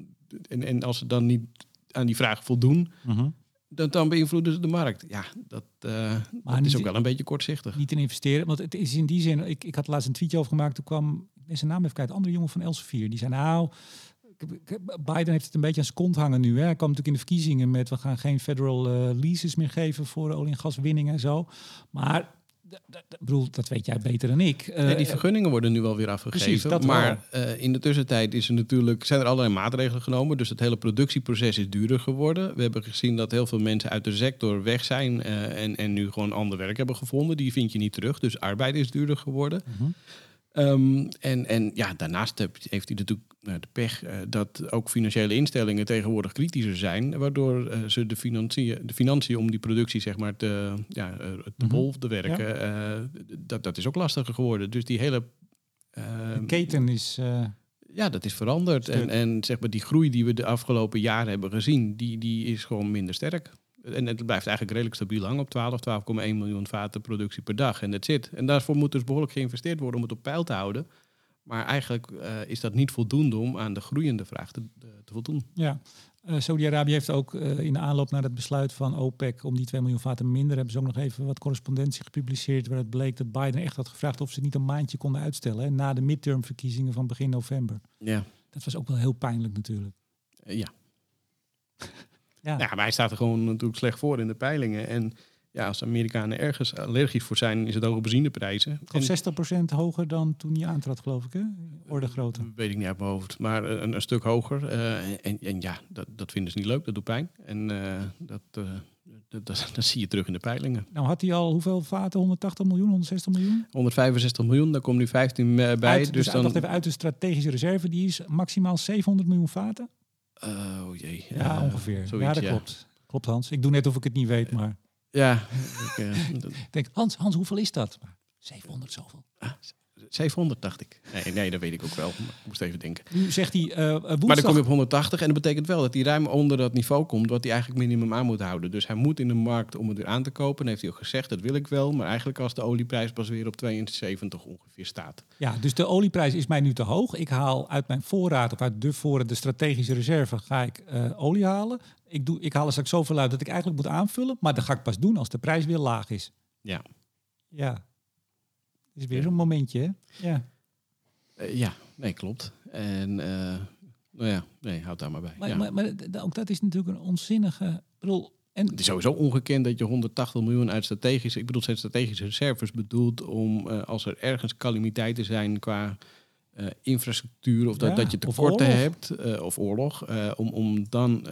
En, en als ze dan niet aan die vraag voldoen, dan, dan beïnvloeden ze de markt. Ja, dat, eh, dat is ook wel een beetje kortzichtig. Niet in investeren. Want het is in die zin... Ik, ik had laatst een tweetje over gemaakt. Toen kwam... Ben zijn naam even kwijt. Een andere jongen van Elsevier. Die zei nou... Biden heeft het een beetje aan zijn kont hangen nu. Hè. Hij kwam natuurlijk in de verkiezingen met... we gaan geen federal eh, leases meer geven voor olie- en gaswinning en zo. Maar... bedoel, dat weet jij beter dan ik. Eh, die vergunningen worden nu wel weer afgegeven. Precies, maar eh, in de tussentijd is er natuurlijk, zijn er allerlei maatregelen genomen. Dus het hele productieproces is duurder geworden. We hebben gezien dat heel veel mensen uit de sector weg zijn eh, en, en nu gewoon ander werk hebben gevonden. Die vind je niet terug. Dus arbeid is duurder geworden. Mhm. Ehm, en, en ja, daarnaast heeft hij natuurlijk nou, de pech eh, dat ook financiële instellingen tegenwoordig kritischer zijn. Waardoor eh, ze de financiën, de financiën om die productie zeg maar te, ja, eh, te Mhm. bol te werken, dat, dat is ook lastiger geworden. Dus die hele... eh, de keten is... ja, dat is veranderd. Stuk. En, en zeg maar die groei die we de afgelopen jaren hebben gezien, die, die is gewoon minder sterk. En het blijft eigenlijk redelijk stabiel hangen op 12, 12,1 miljoen vaten productie per dag. En dat zit. En daarvoor moet dus behoorlijk geïnvesteerd worden om het op peil te houden. Maar eigenlijk eh, is dat niet voldoende om aan de groeiende vraag te, te voldoen. Ja, Eh Saudi-Arabië heeft ook eh, in de aanloop naar het besluit van OPEC om die 2 miljoen vaten minder, hebben ze ook nog even wat correspondentie gepubliceerd waaruit bleek dat Biden echt had gevraagd of ze niet een maandje konden uitstellen hè, na de midtermverkiezingen van begin november. Ja. Dat was ook wel heel pijnlijk natuurlijk. Eh, ja. Ja, maar hij staat er gewoon natuurlijk slecht voor in de peilingen. En ja, als de Amerikanen ergens allergisch voor zijn, is het hoge benzineprijzen. geloof 60% hoger dan toen hij aantrad, geloof ik, hè? Orde grootte. Weet ik niet uit mijn hoofd. Maar eh, een, een stuk hoger. eh, en, en ja, dat, dat vinden ze niet leuk. Dat doet pijn. En eh, dat, dat, dat, dat zie je terug in de peilingen. Nou had hij al hoeveel vaten? 180 miljoen, 160 miljoen? 165 miljoen, daar komt nu 15 bij. uit, dus dus dan... even, uit de strategische reserve, die is maximaal 700 miljoen vaten? Oh jee. Ja, eh, ongeveer. zoiets, ja, dat ja. klopt. Klopt, Hans. Ik doe net of ik het niet weet, maar... Ja, ik, eh, denk, Hans, Hans, hoeveel is dat? 700 zoveel. 700 dacht ik. Nee, nee, dat weet ik ook wel. Maar ik moest even denken. Nu zegt hij eh, woensdag... Maar dan kom je op 180 en dat betekent wel dat hij ruim onder dat niveau komt wat hij eigenlijk minimum aan moet houden. Dus hij moet in de markt om het weer aan te kopen. En heeft hij ook gezegd, dat wil ik wel. Maar eigenlijk als de olieprijs pas weer op 72 ongeveer staat. Ja, dus de olieprijs is mij nu te hoog. Ik haal uit mijn voorraad, of uit de voorraad, de strategische reserve, ga ik eh, olie halen. Ik, doe, ik haal er straks zoveel uit dat ik eigenlijk moet aanvullen. Maar dat ga ik pas doen als de prijs weer laag is. Ja. Ja. Is weer zo'n momentje, hè? Ja. Eh, ja, nee, klopt. En eh, nou ja, nee, houd daar maar bij. Maar, ja. maar, maar ook dat is natuurlijk een onzinnige... bedoel, en Het is sowieso ongekend dat je 180 miljoen uit strategische... Ik bedoel, zijn strategische reserves bedoeld om eh, als er ergens calamiteiten zijn qua infrastructuur... of dat, Ja, dat je tekorten hebt, of oorlog... om, om dan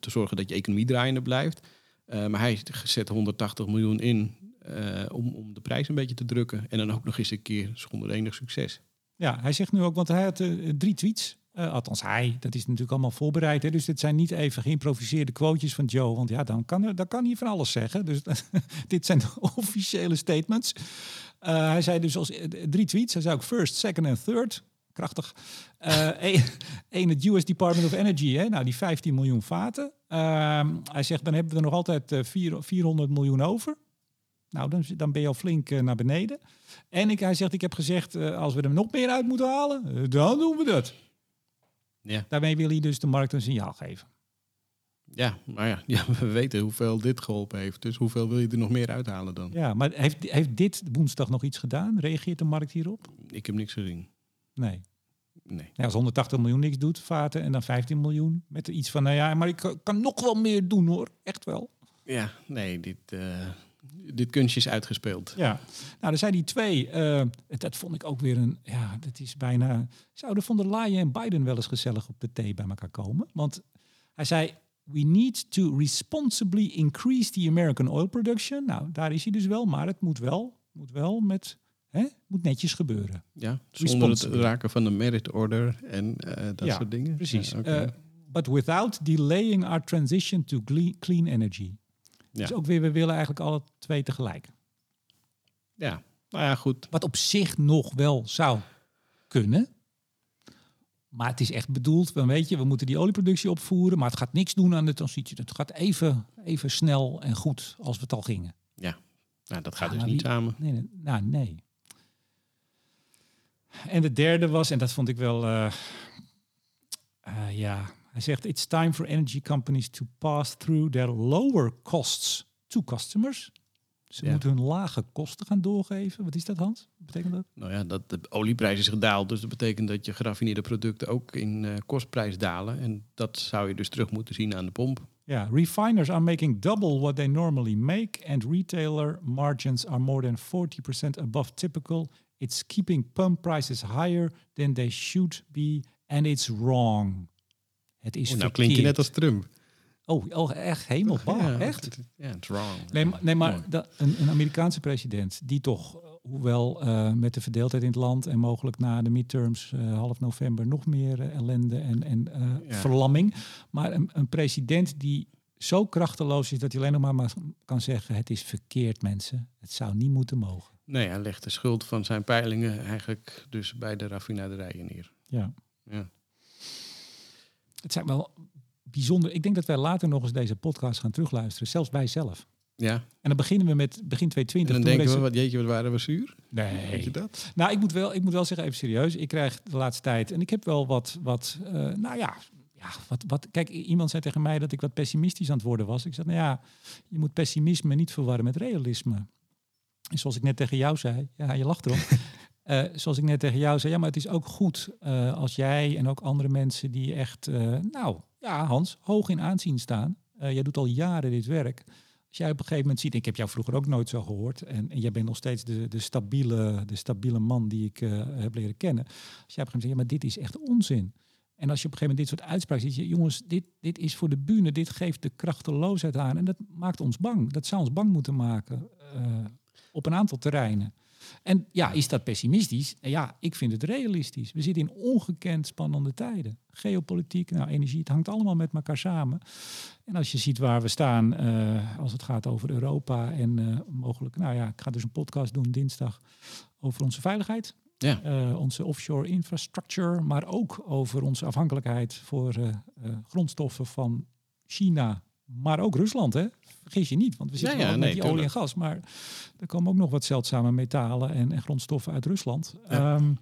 te zorgen dat je economie draaiende blijft. Maar hij zet 180 miljoen in eh, om, om de prijs een beetje te drukken. En dan ook nog eens een keer zonder enig succes. Ja, hij zegt nu ook, want hij had eh, drie tweets. Eh, althans, hij, dat is natuurlijk allemaal voorbereid. Hè? Dus dit zijn niet even geïmproviseerde quotejes van Joe. Want ja, dan kan, dan kan hij van alles zeggen. Dus dit zijn de officiële statements. Hij zei dus als drie tweets. Hij zei ook first, second en third. Krachtig. Eén, het US Department of Energy, hè? nou die 15 miljoen vaten. Ehm, hij zegt, dan hebben we er nog altijd eh, vier- 400 miljoen over. Nou, dan, dan ben je al flink eh, naar beneden. En ik, hij zegt, ik heb gezegd, eh, als we er nog meer uit moeten halen, eh, dan doen we dat. Ja. Daarmee wil hij dus de markt een signaal geven. Ja, maar ja, ja, we weten hoeveel dit geholpen heeft. Dus hoeveel wil je er nog meer uithalen dan? Ja, maar heeft, heeft dit woensdag nog iets gedaan? Reageert de markt hierop? Ik heb niks gezien. Nee. Nee. Ja, als 180 miljoen niks doet, vaten, en dan 15 miljoen. Met iets van, nou ja, maar ik kan- nog wel meer doen hoor. Echt wel. Ja, nee, dit, dit kunstje is uitgespeeld. Ja. Nou, er zijn die twee. eh, dat vond ik ook weer een, ja, dat is bijna... Zouden von der Leyen en Biden wel eens gezellig op de thee bij elkaar komen? Want hij zei, We need to responsibly increase the American oil production. Nou, daar is hij dus wel, maar het moet wel, moet wel met, hè, moet netjes gebeuren. Ja, zonder het raken van de merit order en eh, dat Ja, soort dingen. Precies. Ja, oké. Eh, but without delaying our transition to clean energy. Ja. Dus ook weer, we willen eigenlijk alle twee tegelijk. ja, nou ja, goed. Wat op zich nog wel zou kunnen. Maar het is echt bedoeld, weet je, we moeten die olieproductie opvoeren, maar het gaat niks doen aan de transitie. Het gaat even, even snel en goed als we het al gingen. Ja, nou, dat gaat Ja, dus niet wie- samen. Nee, nee, nou, nee. En de derde was, en dat vond ik wel, eh, eh, ja, hij zegt: It's time for energy companies to pass through their lower costs to customers. Ze Ja. moeten hun lage kosten gaan doorgeven. Wat is dat, Hans? Wat betekent dat? Nou ja, dat de olieprijs is gedaald. Dus dat betekent dat je geraffineerde producten ook in eh, kostprijs dalen. En dat zou je dus terug moeten zien aan de pomp. Ja, refiners are making double what they normally make, and retailer margins are more than 40% above typical. It's keeping pump prices higher than they should be, and it's wrong. Het is Oh, nou klink je net als Trump. Oh, oh echt? Hemelbah, ja, echt? Ja, it's wrong. Nee, maar, nee, maar dat, een, een Amerikaanse president die toch, hoewel eh, met de verdeeldheid in het land en mogelijk na de midterms eh, half november nog meer eh, ellende en, en Ja. verlamming, maar een, een president die zo krachteloos is dat hij alleen nog maar, maar kan zeggen: het is verkeerd, mensen. Het zou niet moeten mogen. Nee, hij legt de schuld van zijn peilingen eigenlijk dus bij de raffinaderijen neer. Ja. Ja. Het zijn wel bijzonder. Ik denk dat wij later nog eens deze podcast gaan terugluisteren, zelfs wij zelf. Ja, En dan beginnen we met begin en 2020. dan toen denken we, wat jeetje, wat waren we zuur? Nee. Weet je dat? Nou, ik moet, wel, ik moet wel zeggen, even serieus. Ik krijg de laatste tijd, en ik heb wel wat, wat eh, nou ja, ja wat, wat, kijk, iemand zei tegen mij dat ik wat pessimistisch aan het worden was. Ik zei, nou ja, je moet pessimisme niet verwarren met realisme. En zoals ik net tegen jou zei, ja, je lacht erom. Eh, zoals ik net tegen jou zei, ja, maar het is ook goed eh, als jij en ook andere mensen die echt, eh, nou ja, Hans, hoog in aanzien staan. Jij doet al jaren dit werk. Als jij op een gegeven moment ziet, ik heb jou vroeger ook nooit zo gehoord, en, en jij bent nog steeds de, de, stabiele, de stabiele man die ik heb leren kennen. Als jij op een gegeven moment zegt, ja, maar dit is echt onzin. En als je op een gegeven moment dit soort uitspraken ziet, je, jongens, dit, dit is voor de bühne, dit geeft de krachteloosheid aan. En dat maakt ons bang. Dat zou ons bang moeten maken op een aantal terreinen. En ja, is dat pessimistisch? Ja, ik vind het realistisch. We zitten in ongekend spannende tijden. Geopolitiek, nou, energie, het hangt allemaal met elkaar samen. En als je ziet waar we staan eh, als het gaat over Europa en eh, mogelijk, nou ja, ik ga dus een podcast doen dinsdag over onze veiligheid. Ja. Eh, onze offshore infrastructure, maar ook over onze afhankelijkheid voor grondstoffen van China, maar ook Rusland. Hè? Vergis je niet, want we zitten Ja, met nee, die olie en gas, maar er komen ook nog wat zeldzame metalen en, en grondstoffen uit Rusland. Ja. Ehm,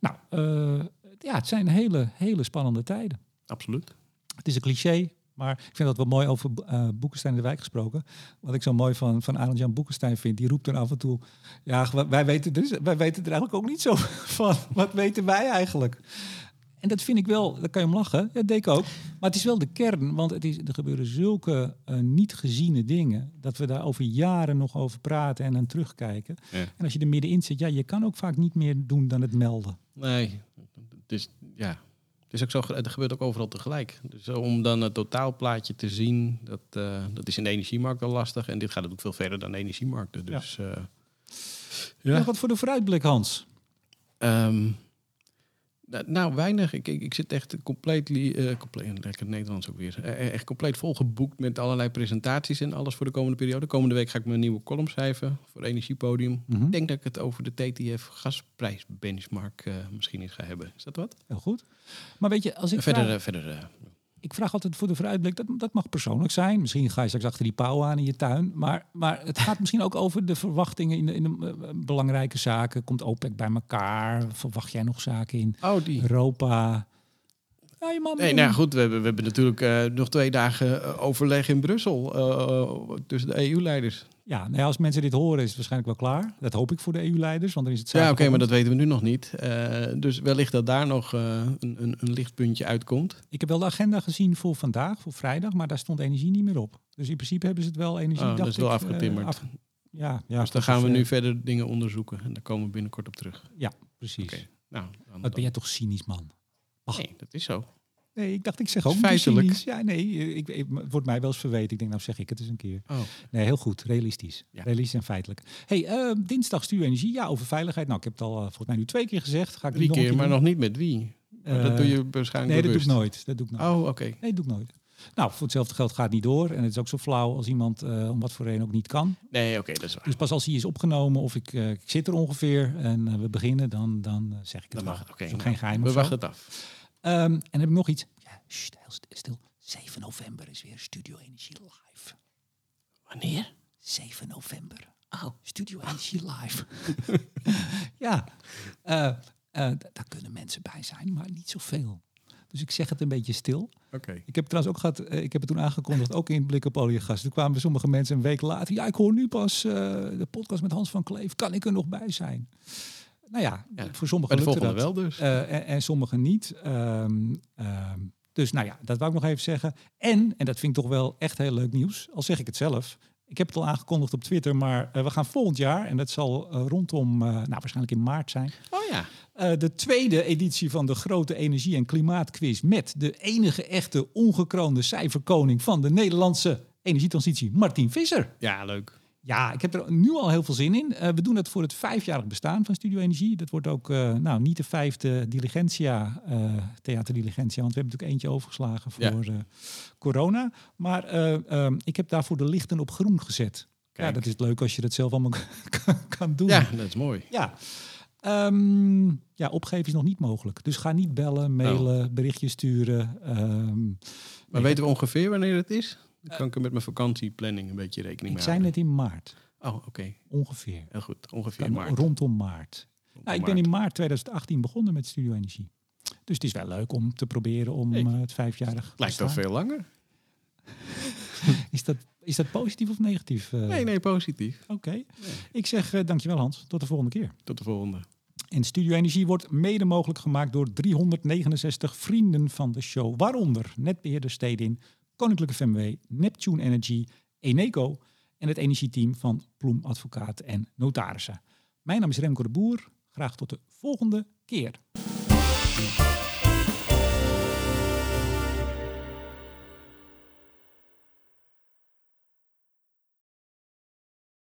nou, eh, ja, het zijn hele, hele spannende tijden. Absoluut. Het is een cliché, maar ik vind dat wel mooi over eh Boekenstein in de Wijk gesproken. Wat ik zo mooi van, van Arend-Jan Boekenstein vind, die roept dan af en toe... Ja, wij- wij weten, dus, wij weten er eigenlijk ook niet zo van. Wat weten wij eigenlijk? En dat vind ik wel, daar kan je om lachen. Ja, dat deed ik ook. Maar het is wel de kern, want het is, er gebeuren zulke eh, niet geziene dingen... dat we daar over jaren nog over praten en aan terugkijken. Ja. En als je er middenin zit, ja, je kan ook vaak niet meer doen dan het melden. Nee, het is, ja, het is ook zo, het gebeurt ook overal tegelijk. Dus om dan het totaalplaatje te zien, dat, eh, dat is in de energiemarkt al lastig. En dit gaat natuurlijk veel verder dan de energiemarkten. Dus eh, ja. Nog wat voor de vooruitblik, Hans. Ehm, nou, nou, weinig. Ik, ik, ik zit echt compleet, eh compleet lekker Nederlands ook weer. Eh, echt compleet volgeboekt met allerlei presentaties en alles voor de komende periode. Komende week ga ik mijn nieuwe column schrijven voor Energiepodium. Mhm. Ik denk dat ik het over de TTF gasprijsbenchmark eh misschien eens ga hebben. Is dat wat? Heel goed. Maar weet je, als ik verder, vraag, eh, verder eh, ik vraag altijd voor de vooruitblik, dat, dat mag persoonlijk zijn. Misschien ga je straks achter die pauw aan in je tuin. Maar, maar het gaat misschien ook over de verwachtingen in de, in de eh, belangrijke zaken. Komt OPEC bij elkaar? Verwacht jij nog zaken in Oh, die. Europa? Ja, je man. Nee, nou ja, goed, we hebben, we hebben natuurlijk eh, nog twee dagen eh, overleg in Brussel eh, tussen de EU-leiders. Ja, nou ja, als mensen dit horen is het waarschijnlijk wel klaar. Dat hoop ik voor de EU-leiders, want dan is het Ja, oké, maar dat weten we nu nog niet. Eh, dus wellicht dat daar nog eh, een, een, een lichtpuntje uitkomt. Ik heb wel de agenda gezien voor vandaag, voor vrijdag, maar daar stond energie niet meer op. Dus in principe hebben ze het wel energie. Oh, dat is wel ik, eh, afgetimmerd. af- ja, ja, dus dan gaan we nu verder dingen onderzoeken. En daar komen we binnenkort op terug. Ja, precies. Oké. Nou, dan, Wat ben jij toch cynisch, man? Ach. Nee, dat is zo. Nee, ik dacht, ik zeg ook feitelijk. cynisch. Ja, nee, ik, ik, het wordt mij wel eens verweten. Ik denk, nou zeg ik het eens een keer. Oh. Nee, heel goed. Realistisch. Ja. Realistisch en feitelijk. hey, eh, dinsdag stuur energie. Ja, over veiligheid. Nou, ik heb het al eh, volgens mij nu twee keer gezegd. Ga ik Drie nog keer, maar doen. nog niet met wie. Dat Eh, doe je waarschijnlijk Nee, dat doe ik nooit. Dat doe ik nooit. Oh, oké. Nee, dat doe ik nooit. Nou, voor hetzelfde geld gaat het niet door. En het is ook zo flauw als iemand eh, om wat voor reden ook niet kan. Nee, oké, dat is waar. Dus pas als hij is opgenomen of ik, eh, ik zit er ongeveer en eh, we beginnen, dan, dan eh, zeg ik het Dan mag. Oké. Nou, geen geheim We wachten het af. Ehm, en dan heb ik nog iets. Ja, sst, stil. 7 november is weer Studio Energie live. Wanneer? 7 november. Oh. Studio Energie live. ja, eh, eh, daar kunnen mensen bij zijn, maar niet zoveel. Dus ik zeg het een beetje stil. Oké. Ik heb trouwens ook gehad, eh, ik heb het toen aangekondigd, ook in Blik op Oliegas. Toen kwamen sommige mensen een week later. Ja, ik hoor nu pas eh, de podcast met Hans van Kleef. Kan ik er nog bij zijn? Nou ja, Ja, voor sommigen volgende dat. wel dus. Eh, en, en sommigen niet. Ehm, ehm, dus nou ja, dat wou ik nog even zeggen. En, en dat vind ik toch wel echt heel leuk nieuws, al zeg ik het zelf. Ik heb het al aangekondigd op Twitter, maar eh, we gaan volgend jaar, en dat zal eh, rondom, nou waarschijnlijk in maart zijn, oh ja. de tweede editie van de grote energie- en klimaatquiz met de enige echte ongekroonde cijferkoning van de Nederlandse energietransitie, Martin Visser. Ja, leuk. Ja, ik heb er nu al heel veel zin in. Eh, we doen het voor het vijfjarig bestaan van Studio Energie. Dat wordt ook eh, nou, niet de vijfde Diligentia, eh Theater Diligentia, want we hebben natuurlijk eentje overgeslagen voor corona. Maar eh, ehm, ik heb daarvoor de lichten op groen gezet. Ja, dat is leuk als je dat zelf allemaal kan, kan doen. Ja, dat is mooi. Ja. Ehm, ja, opgeven is nog niet mogelijk. Dus ga niet bellen, mailen, Oh. berichtjes sturen. Ehm, Maar weten we ongeveer wanneer het is? Dan kan ik er met mijn vakantieplanning een beetje rekening ik mee zei houden. net in maart, Oh, oké. ongeveer. Heel goed. Ongeveer maart. Rondom maart. Nou, ik ben in maart 2018 begonnen met Studio Energie. Dus het is wel leuk om te proberen om eh, het vijfjarig Lijkt wel bestaan. veel langer. Is dat, is dat positief of negatief? eh? Nee, nee, positief. Oké. Ik zeg eh, dankjewel Hans. Tot de volgende keer. Tot de volgende. En Studio Energie wordt mede mogelijk gemaakt door 369 vrienden van de show. Waaronder Netbeheerder Stedin, Koninklijke FMW, Neptune Energy, Eneco en het energieteam van Ploem Advocaat en Notarissen. Mijn naam is Remco de Boer. Graag tot de volgende keer.